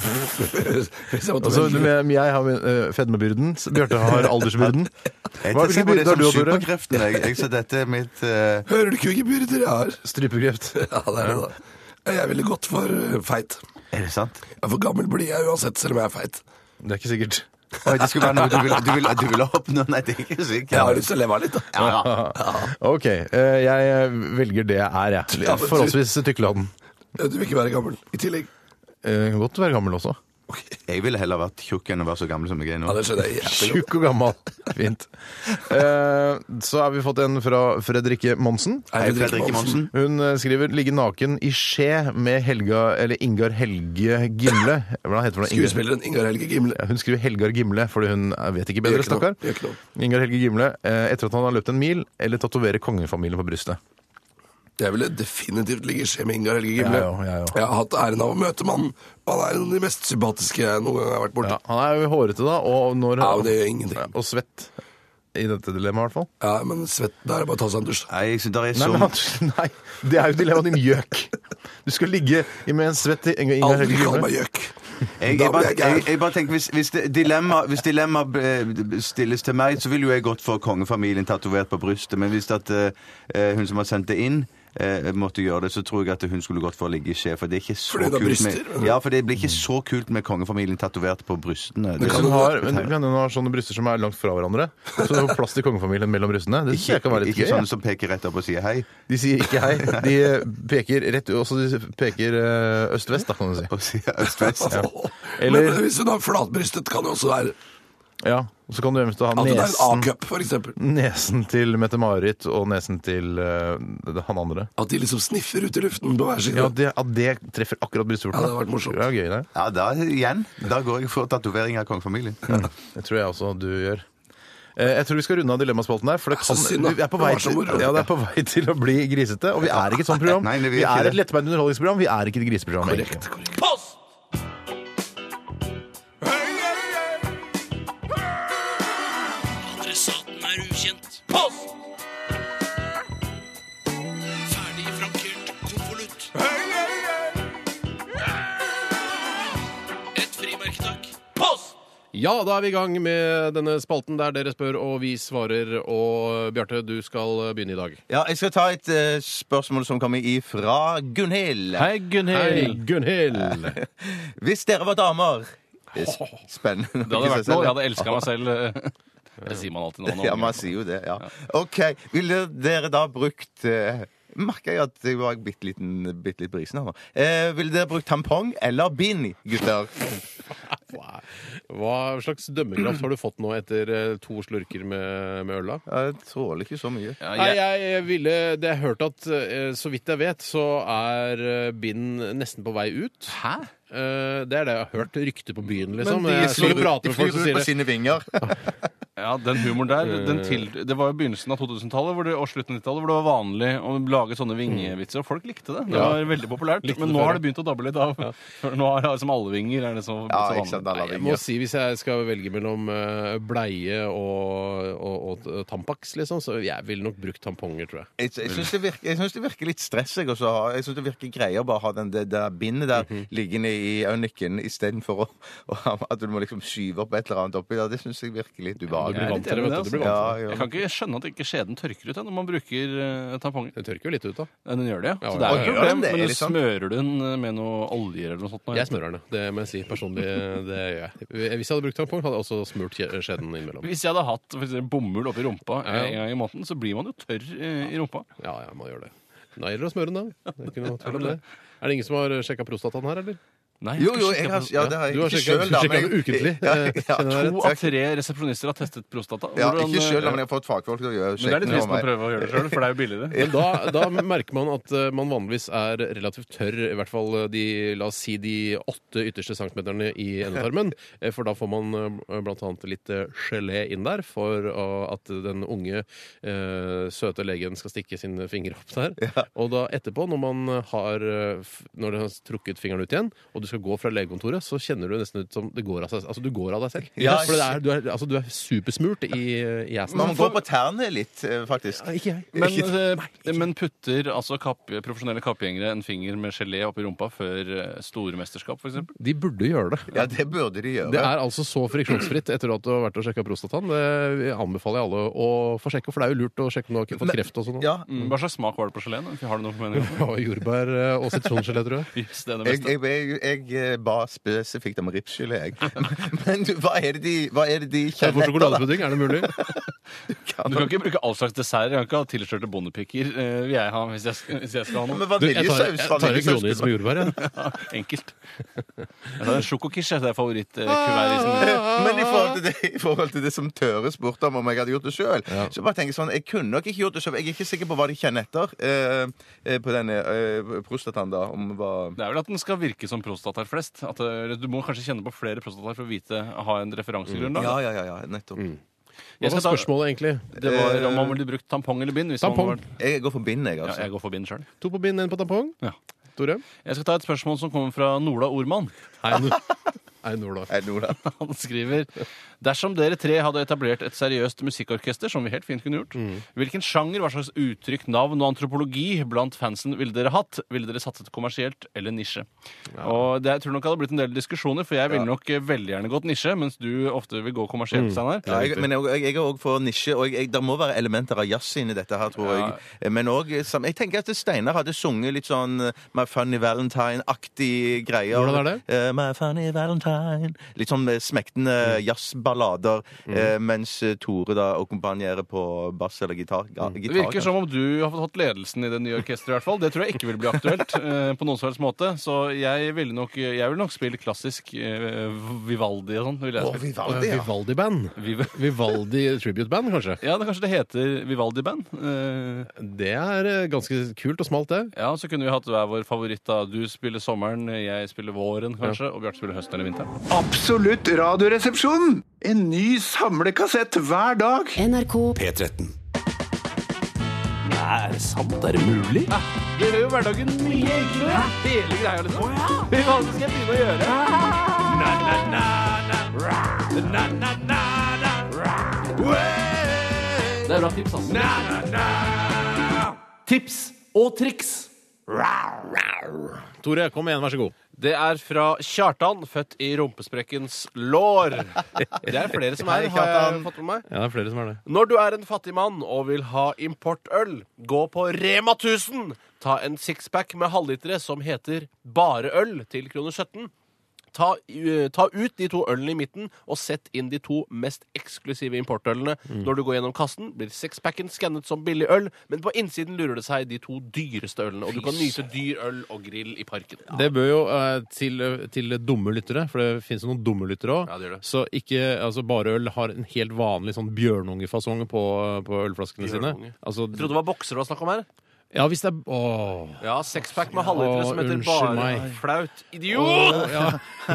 Altså, jeg har uh, fedmebyrden. Bjarte har aldersbyrden. Hva hvilken byrde har du, Tore? superkreften. Jeg, jeg så dette er mitt uh... Hører du ikke hvilke byrder jeg har? Strypekreft. Ja, det er det, da. Jeg ville gått for eh, feit. Er det sant? Ja, For gammel blir jeg uansett, selv om jeg er feit. Det er ikke sikkert. Oi, det skulle være noe du ville du vil, du ville oppnå Nei, det er ikke sikkert. Jeg har lyst til å leve av litt, da. OK. eh, jeg velger det jeg er, jeg. Ja, men du- Forholdsvis tykkeladen. Du vil ikke være gammel i tillegg. Eh, Godt være gammel også. Jeg ville heller vært tjukk enn å være så gammel som jeg er nå. Ja, det skjønner jeg jævlig. Tjukk og gammel. Fint. Eh, så har vi fått en fra Fredrikke Monsen. Hei, Fredrikke Monsen. Hun eh, skriver 'ligge naken i skje med Helga, eller Ingar Helge Gimle'. Hva heter hun? Ingar- Skuespilleren Ingar Helge Gimle. Ja, Hun skriver Helgar Gimle, fordi hun eh, vet ikke bedre, Gjør ikke noe. stakkar. Gjør ikke noe. Ingar Helge Gimle, eh, etter at han har løpt en mil, eller tatovere kongefamilien på brystet. Jeg ville definitivt ligge i skje med Ingar Helge Gimle. Jeg jeg. Jeg har hatt æren av å møte mannen. Han er en av de mest sympatiske jeg noen gang har vært borti. Ja, han er jo hårete, da, og, når, Ja, det gjør ingenting. Og svett. I dette dilemmaet, i hvert fall. Ja, men svett, da er det bare å ta seg en dusj. Nei, jeg synes det er Nei, men nei, det er jo dilemmaet din gjøk. Du skal ligge med en svett Ingar Ingar Aldri Helge kall meg gjøk. Jeg, jeg, bare, jeg jeg, bare tenker, Hvis, hvis dilemmaet dilemma, eh, stilles til meg, så ville jo jeg gått for kongefamilien tatovert på brystet. Men hvis at, uh, hun som har sendt det inn, eh, måtte gjøre det, så tror jeg at hun skulle gått for å ligge i skje. For det er ikke så Fordi kult bryster, med, ja, for det blir ikke så kult med kongefamilien tatovert på brystene. Det, kan hun ha, men, men hun har sånne bryster som er langt fra hverandre, så det er plass til kongefamilien mellom brystene. Det synes jeg kan være litt ikke gøy. sånne som peker rett opp og sier hei. De sier ikke hei. De peker rett også de peker eh, øst-vest, da, kan du si. Og sier øst-vest. Ja. Men hvis hun har flatbrystet, kan det også være Ja, og så kan du eventuelt ha at er en nesen, A-cup, for nesen til Mette-Marit og nesen til eh, han andre. At de liksom sniffer ut i luften på hver side. Ja, det, At det treffer akkurat brystvorten. Ja, det hadde vært morsomt. Det er gøy, det. Ja, da igjen. Da går jeg for tatovering av kongefamilien. Det tror jeg også du gjør. Eh, Jeg tror vi skal runde av Dilemmaspalten der, for det Så kan, synd, da. vi er på Det vei var så til, moro. ja, det er på vei til å bli grisete. Og vi er ikke et sånt program. Nei, vi vi er ikke er det. et lettbeint underholdningsprogram, vi er ikke et griseprogram. egentlig. Korrekt, korrekt. Post! Ferdig frankert konvolutt. Et frimerke, takk. Post! Ja, da er vi i gang med denne spalten der dere spør og vi svarer. Og Bjarte, du skal begynne i dag. Ja, jeg skal ta et eh, spørsmål som kommer ifra Gunhild. Hei, Gunhild. Gunhild! Hvis dere var damer Spennende. Det hadde vært noe. Jeg hadde elska meg selv. Det sier man alltid nå. nå. Ja, man sier jo det. ja. OK. Ville dere da brukt eh, Merker jeg at jeg var bitte liten, bitte litt brisen her nå. Eh, ville dere brukt tampong eller bind, gutter? Hva slags dømmekraft har du fått nå etter eh, to slurker med, med øl? da? Jeg tåler ikke så mye. Ja, Nei, jeg, jeg ville Det jeg har hørt at eh, så vidt jeg vet, så er eh, bind nesten på vei ut. Hæ? Eh, Det er det jeg har hørt. Rykte på byen, liksom. Men de jeg flyr- prater de med folk som ut sier på det. sine vinger. Ja, den humoren der, den til, det var jo begynnelsen av 2000-tallet og slutten av 90-tallet hvor det var vanlig å lage sånne vingevitser, og folk likte det. Det Ja. var veldig populært. Likte Men nå har det begynt å dabbe litt av. Nå er det liksom alle vinger er det så, Ja, så ikke sant, vanlig. Nei, Jeg må si Hvis jeg skal velge mellom eh, bleie og, og, og Tampax, liksom, så jeg ville nok brukt tamponger, tror jeg. Jeg, jeg syns det, det virker litt stress. Jeg, også, jeg synes det virker greier å bare ha den, det der bindet der Mhm. liggende i øynikken istedenfor at du må liksom skyve opp et eller annet oppi der. Det syns jeg virker litt Blir vant til det, vet du. Du blir vant til det. Jeg kan ikke skjønne at ikke skjeden tørker ut når man bruker uh, tamponger. Den tørker jo litt ut, da. Ja, Den gjør det, ja. Så det er ja, jo problem. Den det, Men liksom? smører du den eh, med noe oljer eller noe sånt? nå? Jeg smører den, ja. Det må jeg si. Personlig, det gjør jeg. Hvis jeg hadde brukt tampong, hadde jeg også smurt kje- skjeden innimellom. Hvis jeg hadde hatt for eksempel, bomull oppi rumpa Ja, ja. en gang i måneden, så blir man jo tørr eh, i rumpa. Ja, ja, man gjør det. Da gjelder det å smøre den, da. Det er ikke noe tvil om det. Er det ingen som har sjekka prostataen her, eller? Nei, Jo, jo, jeg har, ja, det har jeg Du har ikke sjekket- selv, da. du sjekker men- det ukentlig, Ja, eh, ja, To av tre resepsjonister har testet prostata. Ja, Hvordan, ikke sjøl, eh, men jeg har fått fagfolk til å gjøre Men det er litt trist å prøve å gjøre det sjøl, for det er jo billigere. Men da, da merker man at eh, man vanligvis er relativt tørr, i hvert fall de, la oss si de åtte ytterste centimeterne i endetarmen. Eh, For da får man eh, blant annet litt eh, gelé inn der for å- at den unge, eh, søte legen skal stikke sine fingre opp der. Og da etterpå, når man har eh, f- når du har trukket fingeren ut igjen, og du skal gå fra legekontoret, så kjenner du nesten ut som det går av seg Altså, du går av deg selv. Ja, For det er, du, er, altså, du er supersmurt i, i assen. Man går på tærne litt, faktisk. faktisk. Ikke jeg. Men, ikke. men putter altså kapp, profesjonelle kappgjengere en finger med gelé oppi rumpa før eh, store mesterskap, f.eks.? De burde gjøre det. Ja, det burde de gjøre. Det er altså så friksjonsfritt etter at du har vært og sjekka prostataen. Det anbefaler jeg alle å få sjekke, for det er jo lurt å sjekke om du har fått kreft og sånn. Ja. Mm. Hva slags smak var det på geleen? Har du noe formening? Ja, Jordbær eh, og sitrongelé, tror jeg. Yes, det er det Jeg, beste. jeg, jeg, jeg ba spesifikt om ripsgelé, jeg. Men du, hva er det de, hva er det de Jeg kjenner etter? da? er det mulig? Du kan ikke bruke all slags desserter. Jeg kan ikke ha tilskjørte bondepikker eh, vil jeg ha hvis jeg, skal- hvis jeg skal ha noe. Men Du, jeg tar, jeg vaniljesaus tar en kronis med jordbær, jeg. Ja, enkelt. Jeg tar en sjokokirsje. Det er favorittkuverisen. Men i forhold, til det, i forhold til det som Tøre spurte om om jeg hadde gjort det sjøl, så bare tenker jeg sånn Jeg kunne nok ikke gjort det sjøl. Jeg er ikke sikker på hva de kjenner etter eh, eh, på denne eh, prostataen, da. Om hva Det er vel at den skal virke som prostataer flest. At du må kanskje kjenne på flere prostataer for å vite, ha en referansegrunnlag. Ja, ja, ja, ja nettopp. Hva var spørsmålet, egentlig? Det var om man ville brukt tampong eller bind. Hvis man var- Jeg går for bind, jeg, Ja, altså. jeg går for bind sjøl. To på bind, én på tampong. Ja. Tore? Jeg skal ta et spørsmål som kommer fra Nola Ormann. Hei, Nola. Hei, da? Han skriver Dersom dere tre hadde etablert et seriøst musikkorkester, som vi helt fint kunne gjort, hvilken sjanger, hva slags uttrykk, navn og antropologi blant fansen ville dere hatt? Ville dere satset kommersielt eller nisje? Og det, jeg tror nok hadde blitt en del diskusjoner, for jeg ville nok eh, veldig gjerne gått nisje, mens du ofte vil gå kommersielt, Steinar. Ja, jeg, men jeg, jeg, er òg for nisje, og jeg, det må være elementer av jazz inni dette her, tror Ja. jeg. Men òg Jeg tenker at Steinar hadde sunget litt sånn eh, My Funny Valentine-aktig greier. Hvordan er det? Eh, My Funny Valentine. Litt sånn eh, smektende jazzballader, mm. mens eh, Tore da akkompagnerer på bass eller gitar. ga- Det virker virker som om du har fått ledelsen i det nye orkesteret. i hvert fall. Det tror jeg ikke vil bli aktuelt eh, på noen som helst måte. Så jeg ville nok, jeg vil nok spille klassisk Vivaldi og sånn. Å. Vivaldi, ja. Vivaldi-band. Vivaldi tribute-band, kanskje? Ja, det, kanskje det heter Vivaldi-band. Eh, Det er ganske kult og smalt, det. ja, Så kunne vi hatt hver vår favoritt. da. Du spiller sommeren, jeg spiller våren, kanskje, og Bjarte spiller høsten eller vinteren. Absolutt radioresepsjon! En ny samlekassett hver dag. NRK P13. Er det sant? Er det mulig? Det gjør jo hverdagen mye enklere. Hele greia, liksom. Hva skal jeg begynne å gjøre? Na, na, na, na. Na, na, na, na. Det er bra tips, altså. Na, na, na. Tips og triks. Tore, kom igjen, vær så god. Det er fra Kjartan, født i rumpesprekkens lår. Det er flere som er, har jeg fått med meg. Ja, det er flere som er det. Når du er en fattig mann og vil ha importøl, gå på Rema 1000. Ta en sixpack med halvlitere som heter Bare øl til kroner 17. Ta, uh, ta ut de to ølene i midten og sett inn de to mest eksklusive importølene. Når du går gjennom kassen, blir sexpacken skannet som billig øl, men på innsiden lurer det seg de to dyreste ølene. Og du kan nyte dyr øl og grill i parken. Det bør jo uh, til, til dumme lyttere, for det finnes jo noen dumme lyttere òg. Ja. Så ikke altså Bare øl har en helt vanlig sånn bjørnungefasong på, på ølflaskene sine. Bjørnunge. Altså, Jeg trodde det var bokser det var snakk om her. Ja, hvis det er Åh. Ja, sexpack med halvlitere som heter unnskyld Bare meg. flaut. Åh, Idiot! ja.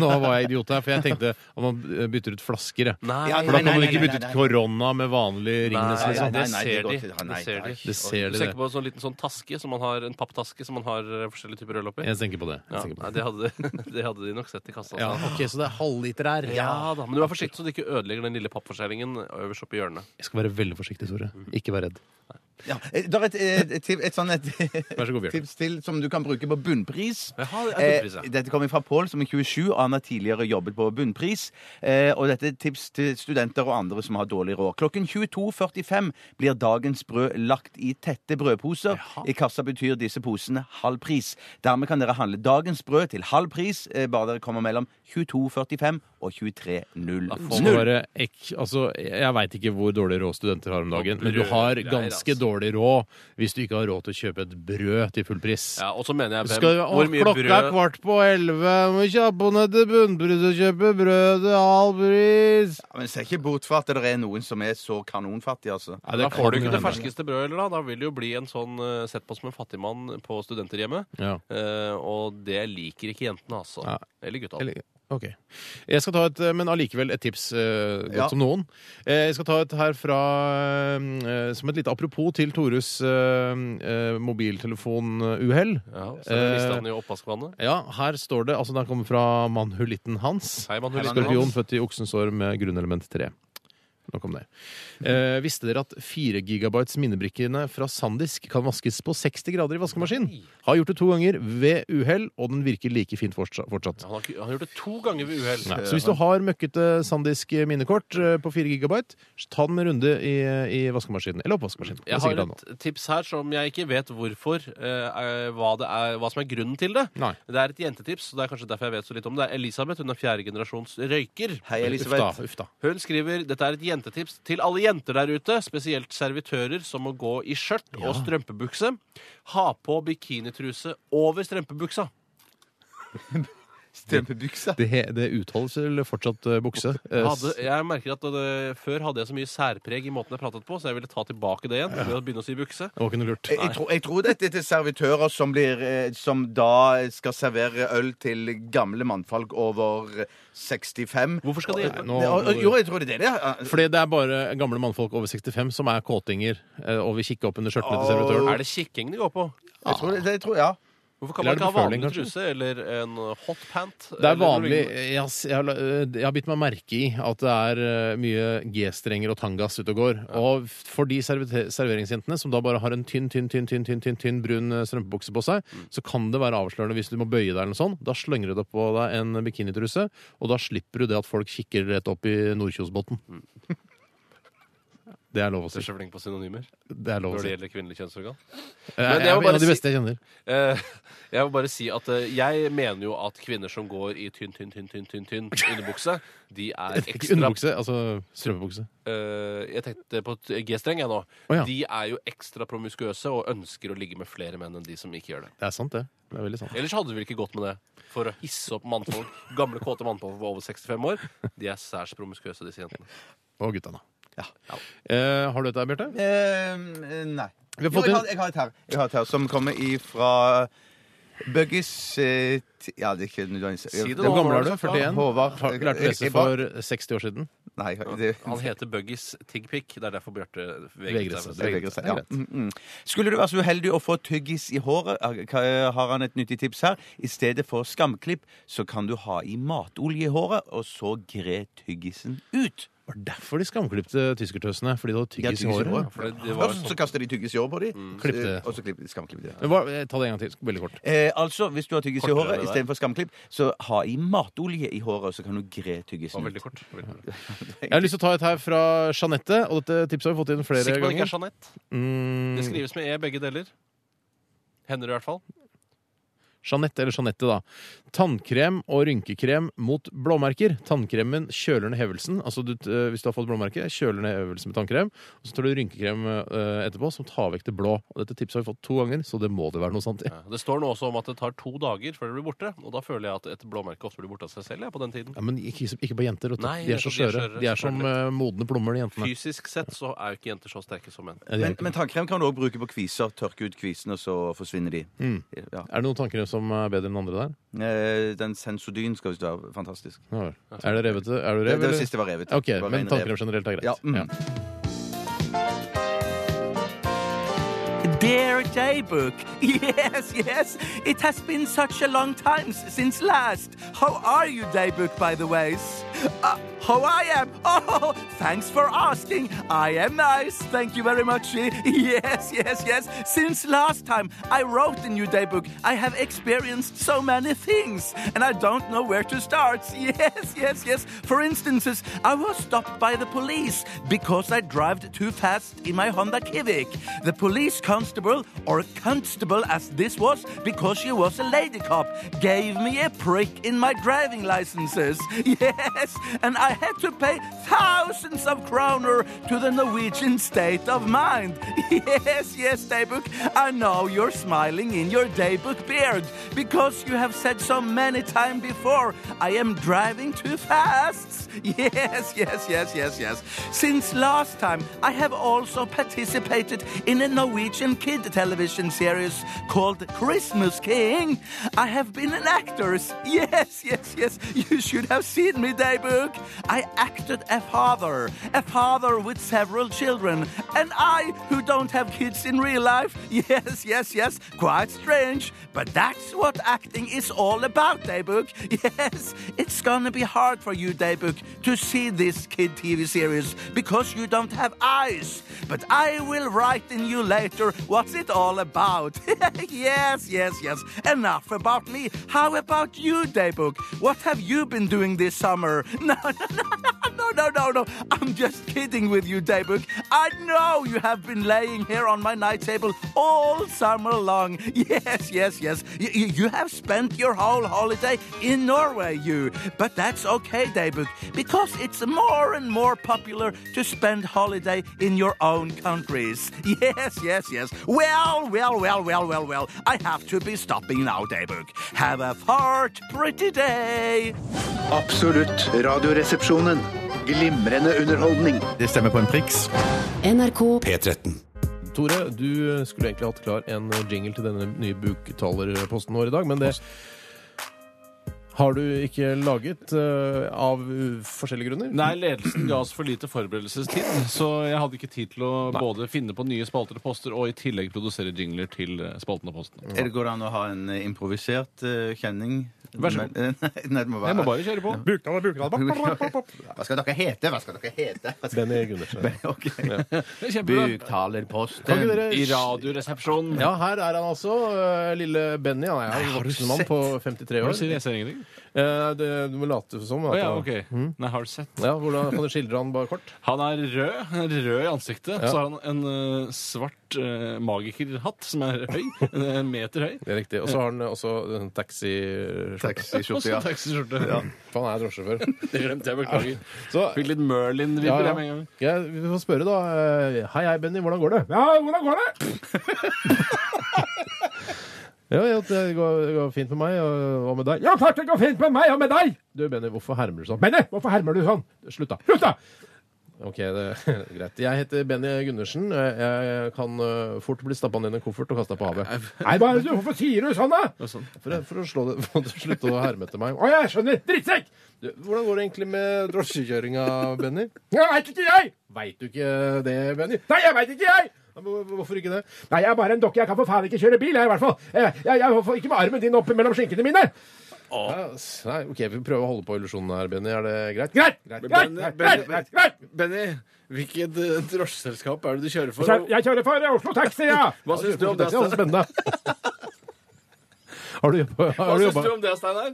Nå var jeg idiot her, for jeg tenkte at man bytter ut flasker. jeg. Nei, Ja, For da kan nei, man nei, ikke nei, bytte nei, ut korona med vanlig Ringnes, Nei, liksom. det nei, det ser går de. ikke. Det ser nei. de. Det ser Du de, tenker det. på en sånn liten sånn taske som man har, en papptaske som man har eh, forskjellige typer øl oppi? Jeg tenker på det. Jeg Ja, tenker på nei, det. det, hadde, det hadde de nok sett i kassa. Ja, altså. ok, Så det er halvliter her. Ja da, men du er forsiktig så du ikke ødelegger den lille pappforskjellingen øverst oppe i hjørnet. Jeg skal være veldig forsiktig, Tore. Ikke vær redd. Ja, eh, det er et, et, et, et, et, sånn et Vær så god, Bjørn. tips til som du kan bruke på bunnpris. Jaha, det er bunnpris, ja. Eh, dette kommer fra Pål, som er 27, og han har tidligere jobbet på bunnpris. Eh, og dette er tips til studenter og andre som har dårlig råd. Klokken 22.45 blir dagens brød lagt i tette brødposer. I kassa betyr disse posene halv pris. Dermed kan dere handle dagens brød til halv pris, eh, bare dere kommer mellom 22.45 og 23.00. Må være ek, altså, jeg veit ikke hvor dårlig råd studenter har om dagen, men du har ganske altså. dårlig råd hvis du ikke har råd til å kjøpe et brød til full pris. Ja, og så mener jeg Skal, skal, hvor å, mye klokka er kvart på elleve, må kjappe ned til bunnpris og kjøpe brød til halv pris. Ja, men se ikke bort fra at det er noen som er så kanonfattige, altså. da får du ikke det ferskeste brødet heller, da. Da vil det jo bli en sånn eh, sett på som en fattigmann på studenterhjemmet. Ja. Uh, og det liker ikke jentene, altså. Eller gutta. Eller- Ok. Jeg skal ta et, eh, men allikevel et tips eh, godt Ja. som noen. Eh, jeg skal ta et her fra eh, Som et lite apropos til Tores eh, eh, mobiltelefonuhell. Ja, så lista den i oppvaskvannet. Ja, her står det Altså, den kommer fra manhulitten Hans. Hei, manhulitten Skorpion, født i oksensår med grunnelement 3. Nok om det. Eh, visste dere at 4 gigabytes minnebrikkene fra Sandisk kan vaskes på 60 grader i vaskemaskin? Har gjort det to ganger ved uhell, og den virker like fint fortsatt. Han har, ikke- han har gjort det to ganger ved uhell. Nei, så hvis du har møkkete Sandisk minnekort eh, på 4 gigabyte, så ta den med runde i, i vaskemaskinen. Eller oppvaskmaskinen. Det er Jeg sikkert har et tips her som jeg ikke vet hvorfor eh, er, hva, det er, hva som er grunnen til det. Nei. Det er et jentetips, og det er kanskje derfor jeg vet så litt om det. Det er Elisabeth, hun er fjerde generasjons røyker. Hei, Elisabeth. Uff da, uff da. Hun skriver dette er et jentetips til alle jenter der ute, spesielt servitører som må gå i skjørt og strømpebukse. Ha på bikinitruse over strømpebuksa. Strømpebukse? Det, det, det utholdes eller fortsatt uh, bukse? Eh, Hadde, jeg merker at det, Før hadde jeg så mye særpreg i måten jeg pratet på, så jeg ville ta tilbake det igjen. ved å begynne å si bukse. Det var ikke noe lurt. Jeg, jeg, tror, jeg tror dette er til servitører som, blir, eh, som da skal servere øl til gamle mannfolk over 65. Hvorfor skal de hjelpe? nå- Det- Jo, jeg tror det er det. ja. Fordi det er bare gamle mannfolk over 65 som er kåtinger og vil kikke opp under skjørtene til servitøren. Er det kikking de går på? Jeg tror, det, det tror ja. Hvorfor kan Eller man ikke ha vanlig truse eller en hot pant? Det er vanlig jeg, har- jeg, har, bitt meg merke i at det er eh, mye G-strenger og tangas ute og går. Og for de serveringsjentene som da bare har en tynn, tynn, tynn, tynn, tynn, tynn, tynn brun eh, strømpebukse på seg, så kan det være avslørende hvis du må bøye deg eller noe sånt. Da slenger du deg på deg en bikinitruse, og da slipper du det at folk kikker rett opp i Nordkjosbotn. Det er lov å si. Du er si. så flink på synonymer Det er lov å når det gjelder kvinnelig kjønnsorgan. Jeg, Men jeg, jeg må er en bare av de si- beste jeg kjenner. Eh, jeg må bare si at eh, jeg mener jo at kvinner som går i tynn, tynn, tynn, tynn, tynn, tynn underbukse, de er Ikke ekstra underbukse, altså strømpebukse. Eh, jeg tenkte på G-streng, jeg nå. Å, ja. De er jo ekstra promiskuøse og ønsker å ligge med flere menn enn de som ikke gjør det. Det er sant, det. Det er veldig sant. Ellers hadde vi vel ikke gått med det for å hisse opp mannfolk, gamle, kåte mannfolk på over 65 år. De er særs promiskuøse, disse jentene. Og gutta, da. Eh, har du et der, Bjarte? Eh, nei. Vi har Jo, fått jeg, har, jeg har et her. Jeg har et her som kommer ifra Buggies eh, ti- Ja, det er ikke nødvendigvis Si det Hvor gammel er du? har du sagt 41? Håvard. Har- Lærte å lese Jeg- for 60 år siden? Nei, det, Han heter Buggies Tigpick. Det er derfor Bjarte Vegrer vegret seg. seg. Det er greit, ja. Mm, mm. Skulle du være så uheldig å få tyggis i håret, eh, har han et nyttig tips her. I stedet for skamklipp, så kan du ha i matolje i håret, og så gre tyggisen ut. Var det derfor de skamklipte tyskertøsene? Fordi de hadde Ja, tyggis i håret? For det, det var Først så sånn, kaster de tyggis i håret på dem, Mm. Klippte. og så klipper de skamklipp. det. Men hva, eh, ta det en gang til. Veldig kort. Eh, altså, hvis du har tyggis i Kortere håret det der. istedenfor skamklipp, så ha i matolje i håret, og så kan du gre det tyggisen var ut. veldig kort. Veldig kort. Jeg har lyst til å ta et her fra Jeanette, og dette tipset har vi fått inn flere Sikker på at det ikke ganger. er Jeanette? Mm, Det skrives med E, begge deler. Hender det i hvert fall. Jeanette eller Jeanette, da. Tannkrem og rynkekrem mot blåmerker. Tannkremen kjøler ned hevelsen. Altså du, eh, Hvis du har fått blåmerke, kjøler ned hevelsen med tannkrem. Og så tar du rynkekrem eh, etterpå som tar vekk det blå. Og Dette tipset har vi fått to ganger, så det må det være noe sant i. Ja, det står nå også om at det tar to dager før det blir borte. Og da føler jeg at et blåmerke også blir borte av seg selv. ja, på den tiden. Ja, men ikke, ikke på jenter. Nei, de er så de er skjøre. skjøre, De er som eh, modne plommer, de jentene. Fysisk sett så er jo ikke jenter så sterke som menn. Men, men tannkrem kan du òg bruke på kviser. Tørke ut kvisene, så forsvinner de. Mm. Ja. Er det noen tanker som er bedre enn andre der? Eh, Den Sensodyn skal visst være fantastisk. Ja, vel. er det revete? Er du Det, rev, det eller? siste var revet. Ok, Det var Men ren rev. tannkrem generelt er greit. Ja, mm. Dear Daybook, yes, yes, it has been such a long time s- since last. How are you, Daybook, by the ways? Uh, how I am? Oh, thanks for asking. I am nice. Thank you very much. Yes, yes, yes. Since last time I wrote the new Daybook, I have experienced so many things, and I don't know where to start. Yes, yes, yes. For instance, I was stopped by the police because I drove too fast in my Honda Civic. The police constable or constable, as this was, because she was a lady cop, gave me a prick in my driving licenses. Yes, and I had to pay thousands of kroner to the Norwegian state of mind. Yes, yes, Daybook, I know you're smiling in your Daybook beard because you have said so many times before, I am driving too fast. Yes, yes, yes, yes, yes. Since last time, I have also participated in a Norwegian kid television series called Christmas King. I have been an actor. Yes, yes, yes. You should have seen me, Daybook. I acted a father, a father with several children, and I, who don't have kids in real life. Yes, yes, yes. Quite strange, but that's what acting is all about, Daybook. Yes, it's gonna be hard for you, Daybook, to see this kid TV series because you don't have eyes. But I will write in you later what's it all about. yes, yes, yes. Enough about me. How about you, Daybook? What have you been doing this summer? No, no, no, no, no, no, no. I'm just kidding with you, Daybook. I know you have been laying here on my night table all summer long. Yes, yes, yes. You, you, you have spent your whole holiday in Norway, you. But that's okay, Daybook, because it's more and more popular to spend holiday in your own countries. Yes, yes, yes. Well, well, well, well, well, well. I have to be stopping now, Daybook. Have a fart pretty day. Absolutt radioresepsjonen. Glimrende underholdning. Det stemmer på en priks. NRK P13. Tore, du skulle egentlig hatt klar en jingle til denne nye buktalerposten vår i dag, men det har du ikke laget eh, av forskjellige grunner? Nei, ledelsen ga oss for lite forberedelsestid, så jeg hadde ikke tid til å både finne på nye spalter og poster og i tillegg produsere jingler til eh, spaltene og postene. Er det går det an å ha en eh, improvisert eh, kjenning? Vær så god. Men- Nei, det må være Jeg må bare kjøre på. Buktaler, Bukdal. Hva skal dere hete? Hva skal dere hete? Benny Gundersen. Ok. Kjempebra. Buktalerposten. Kan ikke dere- I Radioresepsjonen. Ja, her er han altså. eh, Lille Benny. Han er jo en voksen mann på 53 Hva år. sier jeg? Jeg ser ingenting. Eh, det, du må late som. Å at ja, han- ok. Mm. Nei, har du sett? Ja, hvordan Kan du skildre han bare kort? Han er rød. Han er rød i ansiktet. Ja. Så har han en eh, svart uh, magikerhatt som er høy. En meter høy. Det er riktig. Og så har han også en taxiskjorte. Taxiskjorte, ja. Også taxiskjorte. Ja. For han er drosjesjåfør. Det glemte jeg, beklager. Så, Fikk litt Merlin-vibber ja, jeg med en gang. Ja, vi får spørre, da. Eh, Hei, hei, Benny. Hvordan går det? Ja, hvordan går det? ja, ja, det går, det går fint med meg. Og, hva med deg? Ja, klart det går fint med meg og med deg! Du, Benny, hvorfor hermer du sånn? Benny, hvorfor hermer du sånn? Slutt, da. Slutt, da! Ok, det er greit. Jeg heter Benny Gundersen. Jeg kan eh, fort bli stappa ned i en koffert og kasta på havet. Nei, bare, du, Hvorfor sier du sånn, da? For, for å slå det, for å slutte å herme etter meg. Å, jeg skjønner! Drittsekk! Du, hvordan går det egentlig med drosjekjøringa, Benny? Jeg veit ikke, jeg! Veit du ikke det, Benny? Nei, jeg veit ikke, jeg! Hvorfor ikke det? Nei, jeg er bare en dokke. Jeg kan for faen ikke kjøre bil, jeg, i hvert fall. Jeg, jeg, jeg får ikke med armen din opp mellom skinkene mine. Ja, nei, OK, vi prøver å holde på illusjonen her, Benny. Er det greit? Greit! greit, greit, Benny, greit, Benny, greit, greit, greit. Benny, hvilket eh, drosjeselskap er det du kjører for? Jeg, kjører for Oslo Taxi, ja! Hva syns du om det, Det er spennende. Har du jobba Hva har du syns du om det, Steinar?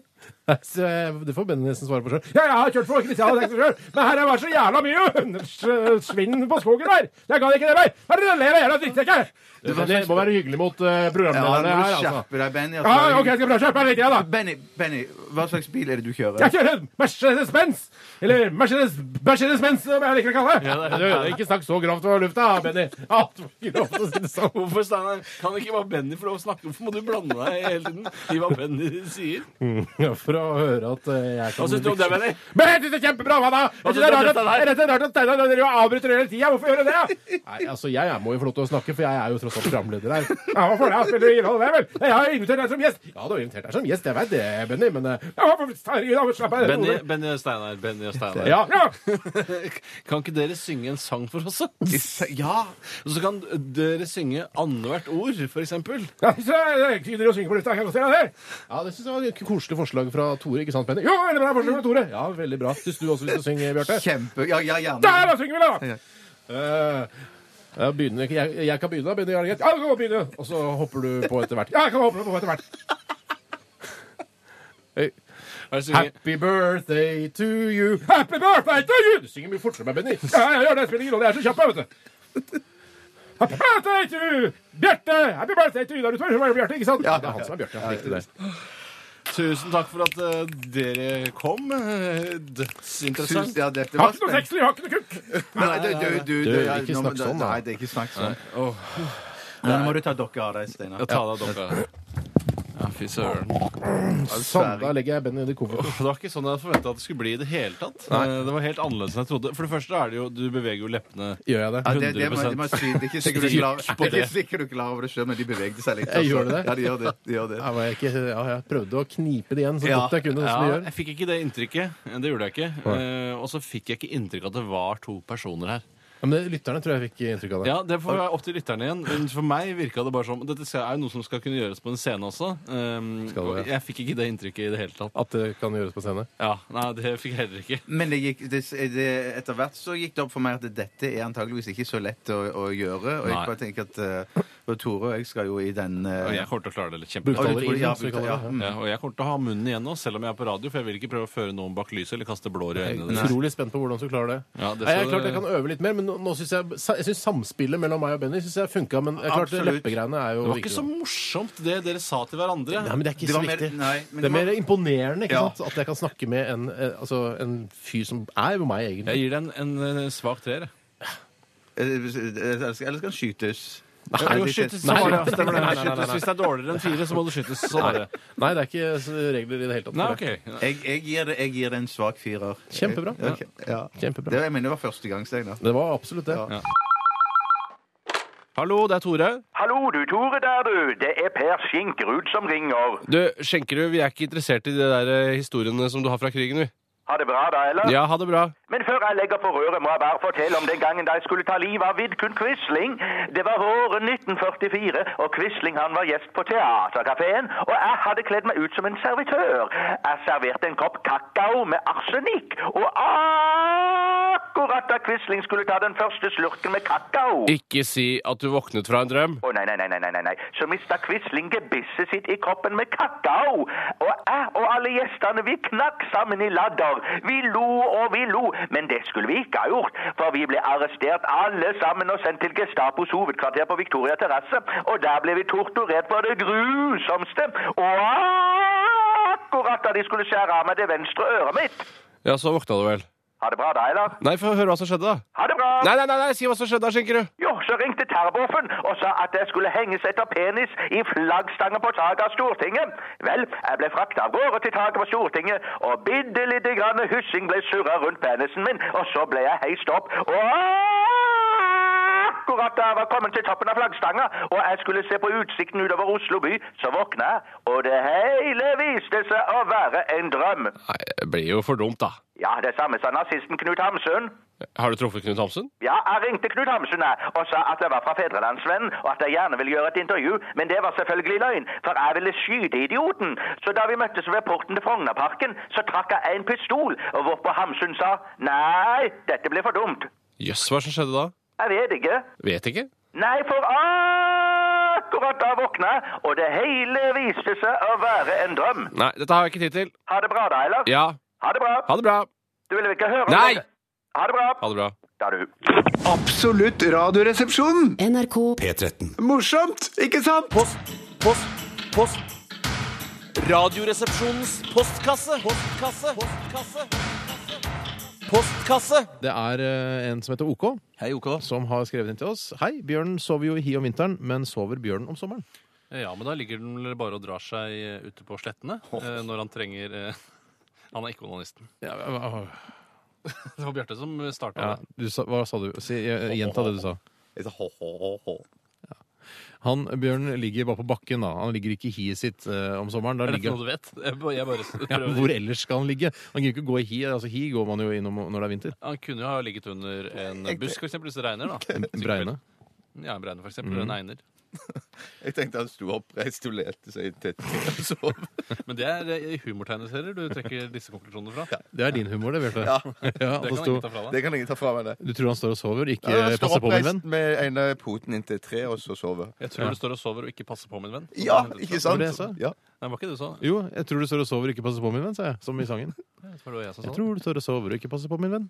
Så, eh, Det får Benny nesten svare på sjøl. Ja, jeg har kjørt for Christian Taxi sjøl, men her har det vært så jævla mye Svinn på skogen her. Jeg kan ikke det mer. Her er det ler av, jævla drittsekker? Det må være hyggelig mot uh, Ja, programlederne må her, altså. skjerpe deg, Benny. Ja, OK, jeg skal prøve å skjerpe meg litt, igjen, da. Benny, Benny, hva slags bil er det du kjører? Jeg kjører Mercedes-Benz! Eller Mercedes- Mercedes-Benz, som jeg liker å kalle det. Ja, det Du, ikke snakk så grovt over lufta, Benny. Altfor grovt å si det sånn. Hvorfor, Steinar? Kan ikke bare Benny få lov å snakke? Hvorfor må du blande deg hele tiden i hva Benny sier? Mm, ja, for å høre at eh, jeg kan Hva syns du om det, Benny? Men jeg syns det er kjempebra! Hva da? Hva Jeg synes det er rart at- jeg synes det er rart at Steinar driver og avbryter hele tida. Hvorfor gjør du det? Nei, altså, Jeg er- må jo få lov til å snakke, for jeg er jo tross alt programleder her. Ja, hva får jeg spille innhold det, vel? Jeg har invitert deg som gjest. Ja, du har invitert deg som gjest, jeg vet det, Benny, men eh, ja, hvorfor- herregud, da, slapp av. Benny, Benny og Steinar. Benny og Steinar. Ja, ja. Kan ikke dere synge en sang for oss? da? Ja! Og så kan dere synge annethvert ord, for eksempel. Ja, så jeg driver og synger på lufta. Kan jeg godt gjøre det? Ja, det syns jeg var et koselig forslag fra Tore, ikke sant, Benny? Ja, veldig bra forslag fra Tore. Ja, veldig bra. Syns du også vil synge, Bjarte? Kjempe... Ja, ja, gjerne. Der, da synger vi, da! Uh, jeg, begynner, jeg, jeg kan begynne, da. Begynner, jeg? Ja, du kan begynne. Og så hopper du på etter hvert. Ja, jeg kan hoppe på etter hvert. Hey. Happy birthday to you. Happy birthday to you! Du synger mye fortere med Benny. Ja, jeg gjør det. Spiller ingen rolle. Jeg er så kjapp, jeg, vet du. Happy birthday to Bjarte! Happy birthday to Ida Rutberg! Bjarte, ikke sant? Ja, det er han som er Bjarte. Riktig det. Tusen takk for at eh, dere kom. Eh, Dødsinteressant. Ja, dette Har ikke noe sexliv, har ikke noe kukk! Nei, du, du, du, Du, det er- ikke nå må- snakk sånn, da. Nei, det er ikke snakk sånn. Åh. Nå må du ta dokka av deg, Steinar. Ja, ta deg av dokka. Fy søren. Sånn, da legger jeg Benny i kofferten. Det var ikke sånn jeg forventa at det skulle bli i det hele tatt. Nei. Eh, Det var helt annerledes enn jeg trodde. For det første er det jo Du beveger jo leppene Gjør jeg det? Ja, det, det, må, 100%. det, må si. det er ikke sikkert du er det er ikke sikkert du er over det sjøl, men de bevegde seg litt. Jeg altså. gjør det? Ja, de gjør det. De gjør det. Ja, jeg, ikke, ja, jeg prøvde å knipe det igjen så godt jeg kunne. Sånn Ja, jeg fikk ikke det inntrykket. Det gjorde jeg ikke. Eh, og så fikk jeg ikke inntrykk av at det var to personer her. Ja, men det- lytterne tror jeg fikk inntrykk av det. Ja, Det får være opp til lytterne igjen. Men for meg virka det bare som Dette skal- er jo noe som skal kunne gjøres på en scene også. Um, Skal det, og ja. jeg fikk ikke det inntrykket i det hele tatt. At det kan gjøres på scene? Ja, Nei, det fikk jeg heller ikke. Men det gikk, det, det, etter hvert så gikk det opp for meg at dette er antageligvis ikke så lett å, å gjøre. Og jeg Nei. bare tenker at uh, for Tore og jeg skal jo i den uh, Og jeg kommer til å klare det litt Og du tror- ja, som vi kaller ja, det. Ja, og jeg kommer til å ha munnen igjen nå, selv om jeg er på radio, for jeg vil ikke prøve å føre noen bak lyset eller kaste blår i Jeg øynene. er utrolig spent på hvordan du klarer det. Ja, det Nei, jeg, er klart jeg kan øve litt mer, men nå, nå synes jeg, jeg synes samspillet mellom meg og Benny synes jeg funka. Men jeg klart, Absolutt. leppegreiene er jo Det var ikke så morsomt, det dere sa til hverandre. Nei, men det er ikke Det så var mer- viktig. nei, men det er det var- mer imponerende ikke Ja. sant? at jeg kan snakke med en, eh, altså, en fyr som er jo meg, egentlig. Jeg gir deg en, en, en svak treer. jeg. Eller skal den skytes? Nei, jo, skytes, så var det. Stemmer det. Hvis det er dårligere enn fire, så må du skytes. Sånn er det. Nei, det er ikke så regler i det hele tatt. Nei, for ok. Jeg, jeg, gir det, jeg gir det en svak firer. Kjempebra. Jeg- ok, ja. Kjempebra. Det, jeg mener det var første gang, Steinar. Det var absolutt det. Ja. Hallo, det er Tore. Hallo du, Tore der du. Det er Per Skinkerud som ringer. Du, Skjenkerud, vi er ikke interessert i de der eh, historiene som du har fra krigen, vi. Ha det bra da, eller? Ja, ha det bra. Men før jeg legger på røret, må jeg bare fortelle om den gangen da jeg skulle ta livet av Vidkun Quisling. Det var våren 1944, og Quisling han var gjest på Teatercaféen, og jeg hadde kledd meg ut som en servitør. Jeg serverte en kopp kakao med arsenikk, og akkurat da Quisling skulle ta den første slurken med kakao Ikke si at du våknet fra en drøm. Å nei, nei, nei, nei, nei, nei. Så mista Quisling gebisset sitt i koppen med kakao. Og jeg og alle gjestene, vi knakk sammen i ladder. Vi lo og vi lo. Men det skulle vi ikke ha gjort, for vi ble arrestert alle sammen og sendt til Gestapos hovedkvarter på Victoria terrasse. Og der ble vi torturert på det grusomste. Og akkurat da de skulle skjære av meg det venstre øret mitt. Ja, så våkna du vel. Ha det bra da, eller? Nei, få høre hva som skjedde, da. Ha det bra! Nei, nei, nei, nei si hva som skjedde da, Skjenkerud. Så ringte Terboven og sa at jeg skulle henges etter penis i flaggstangen på taket av Stortinget. Vel, jeg ble frakta av gårde til taket på Stortinget, og bitte lite grann hyssing ble surra rundt penisen min, og så ble jeg heist opp. Og akkurat da jeg var kommet til toppen av flaggstanga, og jeg skulle se på utsikten utover Oslo by, så våkna jeg, og det hele viste seg å være en drøm. Nei, det blir jo for dumt, da. Ja, det samme sa nazisten Knut Hamsun. Har du truffet Knut Hamsun? Ja, jeg ringte Knut Hamsun og sa at jeg var fra Fedrelandsvennen, og at jeg gjerne ville gjøre et intervju, men det var selvfølgelig løgn, for jeg ville skyte idioten. Så da vi møttes ved porten til Frognerparken, så trakk jeg en pistol, og hvorpå Hamsun sa, nei, dette ble for dumt. Jøss, hva som skjedde da? Jeg vet ikke. Vet ikke. Nei, for akkurat da våkna jeg, og det hele viste seg å være en drøm. Nei, dette har jeg ikke tid til. Ha det bra da, eller? Ja. Ha det bra. Ha det bra. Du ville ikke høre om Nei! det? Ha det bra. Ha det bra. Da du. Absolutt Radioresepsjonen. NRK P13. Morsomt, ikke sant? Post, post, post. Radioresepsjonens postkasse. Postkasse. Postkasse. Postkasse. Det er eh, en som heter OK, Hei, OK. som har skrevet inn til oss. Hei, bjørnen sover jo i hi om vinteren, men sover bjørnen om sommeren? Ja, men da ligger den vel bare og drar seg eh, ute på slettene eh, når han trenger eh, Han er ikke onanisten. Ja, hva- Det var Bjarte som starta ja, det. du sa, hva sa du? Si, eh, Gjenta det du sa. Han Bjørn ligger bare på bakken, da. Han ligger ikke i hiet sitt eh, om sommeren. Da Er det ligger noe du vet? Jeg bare, jeg bare ja. Hvor ellers skal han ligge? Han kan ikke gå i hi. Altså, hi går man jo innom når det er vinter. Han kunne jo ha ligget under en busk, for eksempel, hvis det regner. da. En bregne. Ja, en breine, for eksempel. Mm. En egner. Jeg tenkte han sto oppreist og lette seg tett og sov. Men det er i humortegneserier du trekker disse konklusjonene fra. Det er din humor, det, Bjarte. Ja. Ja, Det kan sto- ingen ta fra deg. Det kan ingen ta fra meg, det. Du tror han står og sover, ikke Ja, passer på min venn? oppreist med ene poten inntil tre, og så sover. Jeg tror du står og sover og ikke passer på, min venn. Ja, Som- ikke Var sant? det jeg sa? Ja. Nei, var ikke det du sa? Jo, jeg tror du står og sover og ikke passer på min venn, sa jeg. Som i sangen. Jeg tror, jeg Jeg tror du står og sover og ikke passer på min venn.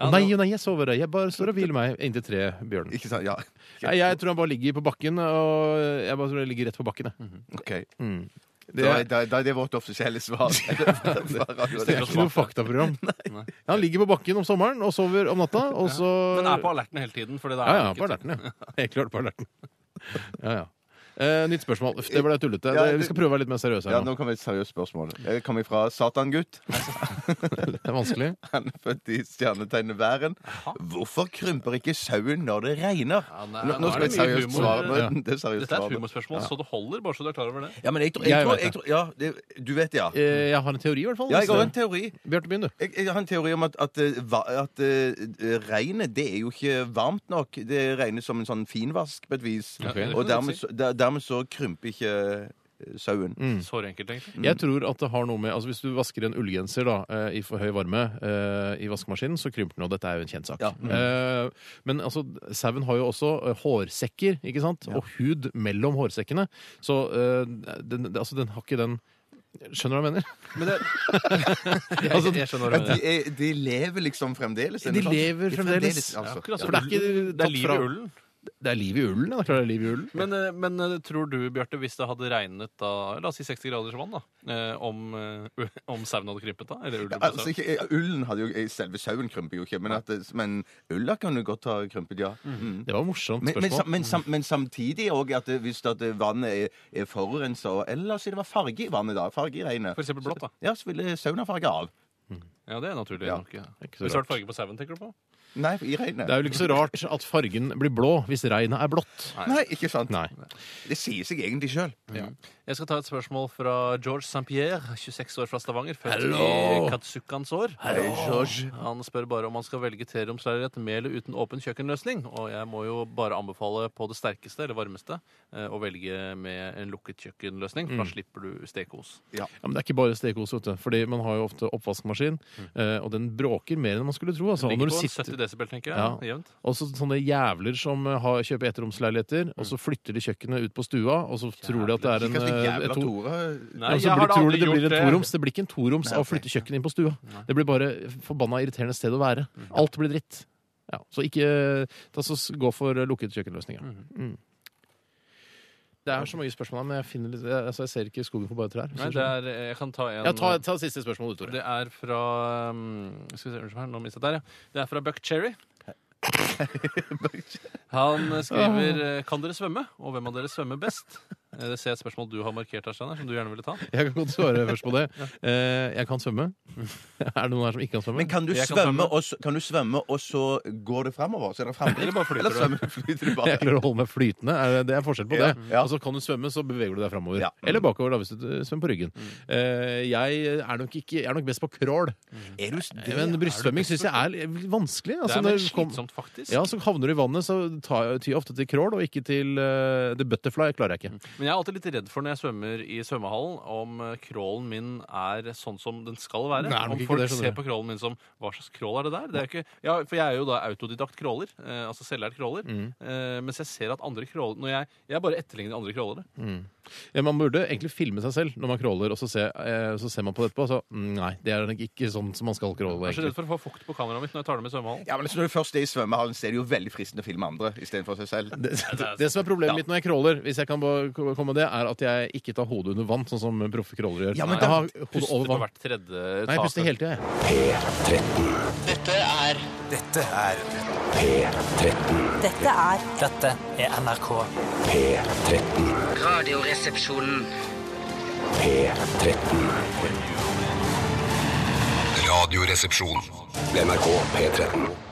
Å nei, å nei, jeg sover. Jeg bare står og hviler meg inntil tre, Bjørn. Ikke sant? Ja. Jeg, jeg tror han bare ligger på bakken, og jeg bare tror jeg ligger rett på bakken. Jeg. OK. Mm. Det, da, da, da er det vårt offisielle svar. Det er ikke noe faktaprogram. Han ligger på bakken om sommeren og sover om natta, og så Men er på alerten hele tiden? Fordi det Ja, er ja, på alerten, ja. Helt klart på alerten. Ja, ja. Eh, nytt spørsmål. Det ble tullete. Ja, Det- Vi skal prøve å være litt mer seriøse Ja, her nå. nå kommer et seriøst spørsmål. Jeg kommer fra Satangutt. Det er vanskelig. Han er født i stjernetegnet væren. Hvorfor krymper ikke sauen når det regner? nei, nå, nå nå er skal vi det et mye seriøst humor. svar. Ja. men Det er seriøst Dette er svar. et humorspørsmål, så det holder, bare så du er klar over det. Ja, men jeg, tror- jeg, Jeg tror, vet jeg det. tror, ja, det, Du vet, ja. Eh, Jeg har en teori, i hvert fall. Ja, jeg har en teori. Bjarte, begynn, du. Jeg, jeg har en teori om at, at, eh, va- at eh, regnet det er jo ikke varmt nok. Det regnes som en sånn finvask på et vis. Ja, og dermed, så, der, dermed så krymper ikke sauen. Mm. Så enkelt, egentlig. Jeg tror at det har noe med altså Hvis du vasker en ullgenser da, eh, i for høy varme eh, i vaskemaskinen, så krymper den, og dette er jo en kjent sak. Ja. Eh, Men altså, sauen har jo også eh, hårsekker, ikke sant? Og hud mellom hårsekkene. Så eh, den, altså, den har ikke den Skjønner du hva jeg mener? Men det, jeg, Altså, jeg skjønner hva jeg de, mener. er, de lever liksom fremdeles. De lever fremdeles. altså. Ja, som for det er ikke det er liv i ullen. Det er liv i ullen. Det er klart det er liv i ullen. Men, eh, men eh, tror du, Bjarte, hvis det hadde regnet da, la oss si 60 graders vann, da, eh, om, eh, om sauen hadde krympet da? Eller ullen Ja, på altså, sauen? ikke, ullen hadde jo, Selve sauen krymper jo ikke, men, at, det- men ulla kan jo godt ha krympet, ja. Mm. Det var et morsomt Men, men, spørsmål. sam- men, sam, men samtidig òg at det- hvis at vannet er, er forurensa Eller la oss si det var farge i vannet, da. Farge i regnet. For eksempel blått, da. Ja, så ville sauen ha farge av. Ja, det er naturlig Ja. nok. Ja. ikke så Hvis du har rart. farge på sauen, tenker du på? Nei, i regnet. Det er jo ikke så rart at fargen blir blå hvis regnet er blått. Nei, ikke sant. Nei. Det sier seg egentlig sjøl. Jeg skal ta et spørsmål fra George St. Pierre, 26 år fra Stavanger. Født Hallo! i Katsukkans år. Hei, George. Han spør bare om han skal velge treromsleilighet med eller uten åpen kjøkkenløsning. Og jeg må jo bare anbefale på det sterkeste, eller varmeste, eh, å velge med en lukket kjøkkenløsning, for da Mm. slipper du stekos. Ja, men Det er ikke bare stekos, vet du. Fordi man har jo ofte oppvaskmaskin, eh, og den bråker mer enn man skulle tro. Altså. Når du sitter- 70 desibel, tenker jeg. Ja. Jevnt. Og så sånne jævler som eh, har, kjøper ettromsleiligheter, og så flytter de kjøkkenet ut på stua, og så tror de at det er en eh, et to- Nei, og så blir, tror de det blir en toroms. Det blir ikke en toroms av å flytte kjøkkenet inn på stua. Det blir bare forbanna irriterende sted å være. Alt blir dritt. Ja, så ikke ta så gå for eh, lukket kjøkkenløsninger. Mm. Det er så mange spørsmål her, men jeg, finner litt, jeg, altså jeg ser ikke skogen for bare trær. Nei, det er, jeg kan ta en Ja, ta, ta det siste spørsmålet, du, Tore. Det er fra um, Skal vi se, unnskyld meg, nå mistet jeg der, ja. Det er fra Buck Cherry. Han skriver eh, Kan dere svømme? Og hvem av dere svømmer best? Eh, Det ser jeg et spørsmål du har markert her, Steiner, som du gjerne ville ta. Jeg kan godt svare først på det. Eh, jeg kan svømme. er det noen her som ikke kan svømme? Men kan du, svømme, kan svømme, og så, kan du svømme, og så går det framover? Så er det framdrift? Eller bare flyter Eller du? svømmer, flyter du bare? Jeg klarer å holde meg flytende. Er det, det er forskjell på det. ja. Og så kan du svømme, så beveger du deg framover. Ja. Eller bakover, da, hvis du eh, svømmer på ryggen. Mm. jeg, er nok ikke, jeg er nok best på crawl. Mm. Men brystsvømming syns jeg er vanskelig. vanskelig. Det Altså, er mer når slitsomt, faktisk. Ja, så havner du i vannet, så tar jeg tyr jeg ofte til crawl, og ikke til uh, the butterfly. klarer jeg ikke. Men jeg er alltid litt redd for når jeg svømmer i svømmehallen, om eh, crawlen min er sånn som den skal være. Nei, om folk det, ser på crawlen min som Hva slags crawl er det der? Det er ikke, ja, for jeg er jo da autodidakt crawler. Eh, altså selvlært crawler. Mm. Eh, mens jeg ser at andre crawler når jeg, jeg bare etterligner andre crawlere. Mm. Ja, man burde egentlig filme seg selv når man crawler, og så, se, eh, så ser man på det etterpå. Så mm, nei, det er nok ikke sånn som man skal crawle. Jeg er så redd for å få fukt på kameraet mitt når jeg tar det med i svømmehallen. Ja, men Når du først er i svømmehallen, så er det jo veldig fristende å filme andre istedenfor seg selv. Det, det, det som er problemet mitt når jeg crawler, hvis jeg kan bare komme med det, er at jeg ikke tar hodet under vann, sånn som proffe crawlere gjør. Ja, men jeg har hodet over vann. hvert tredje Nei, jeg puster hele tida, jeg. P13. Dette er Dette er P13. Dette er Dette er NRK. P13. Radioresepsjonen. P13. Radioresepsjon. NRK P13.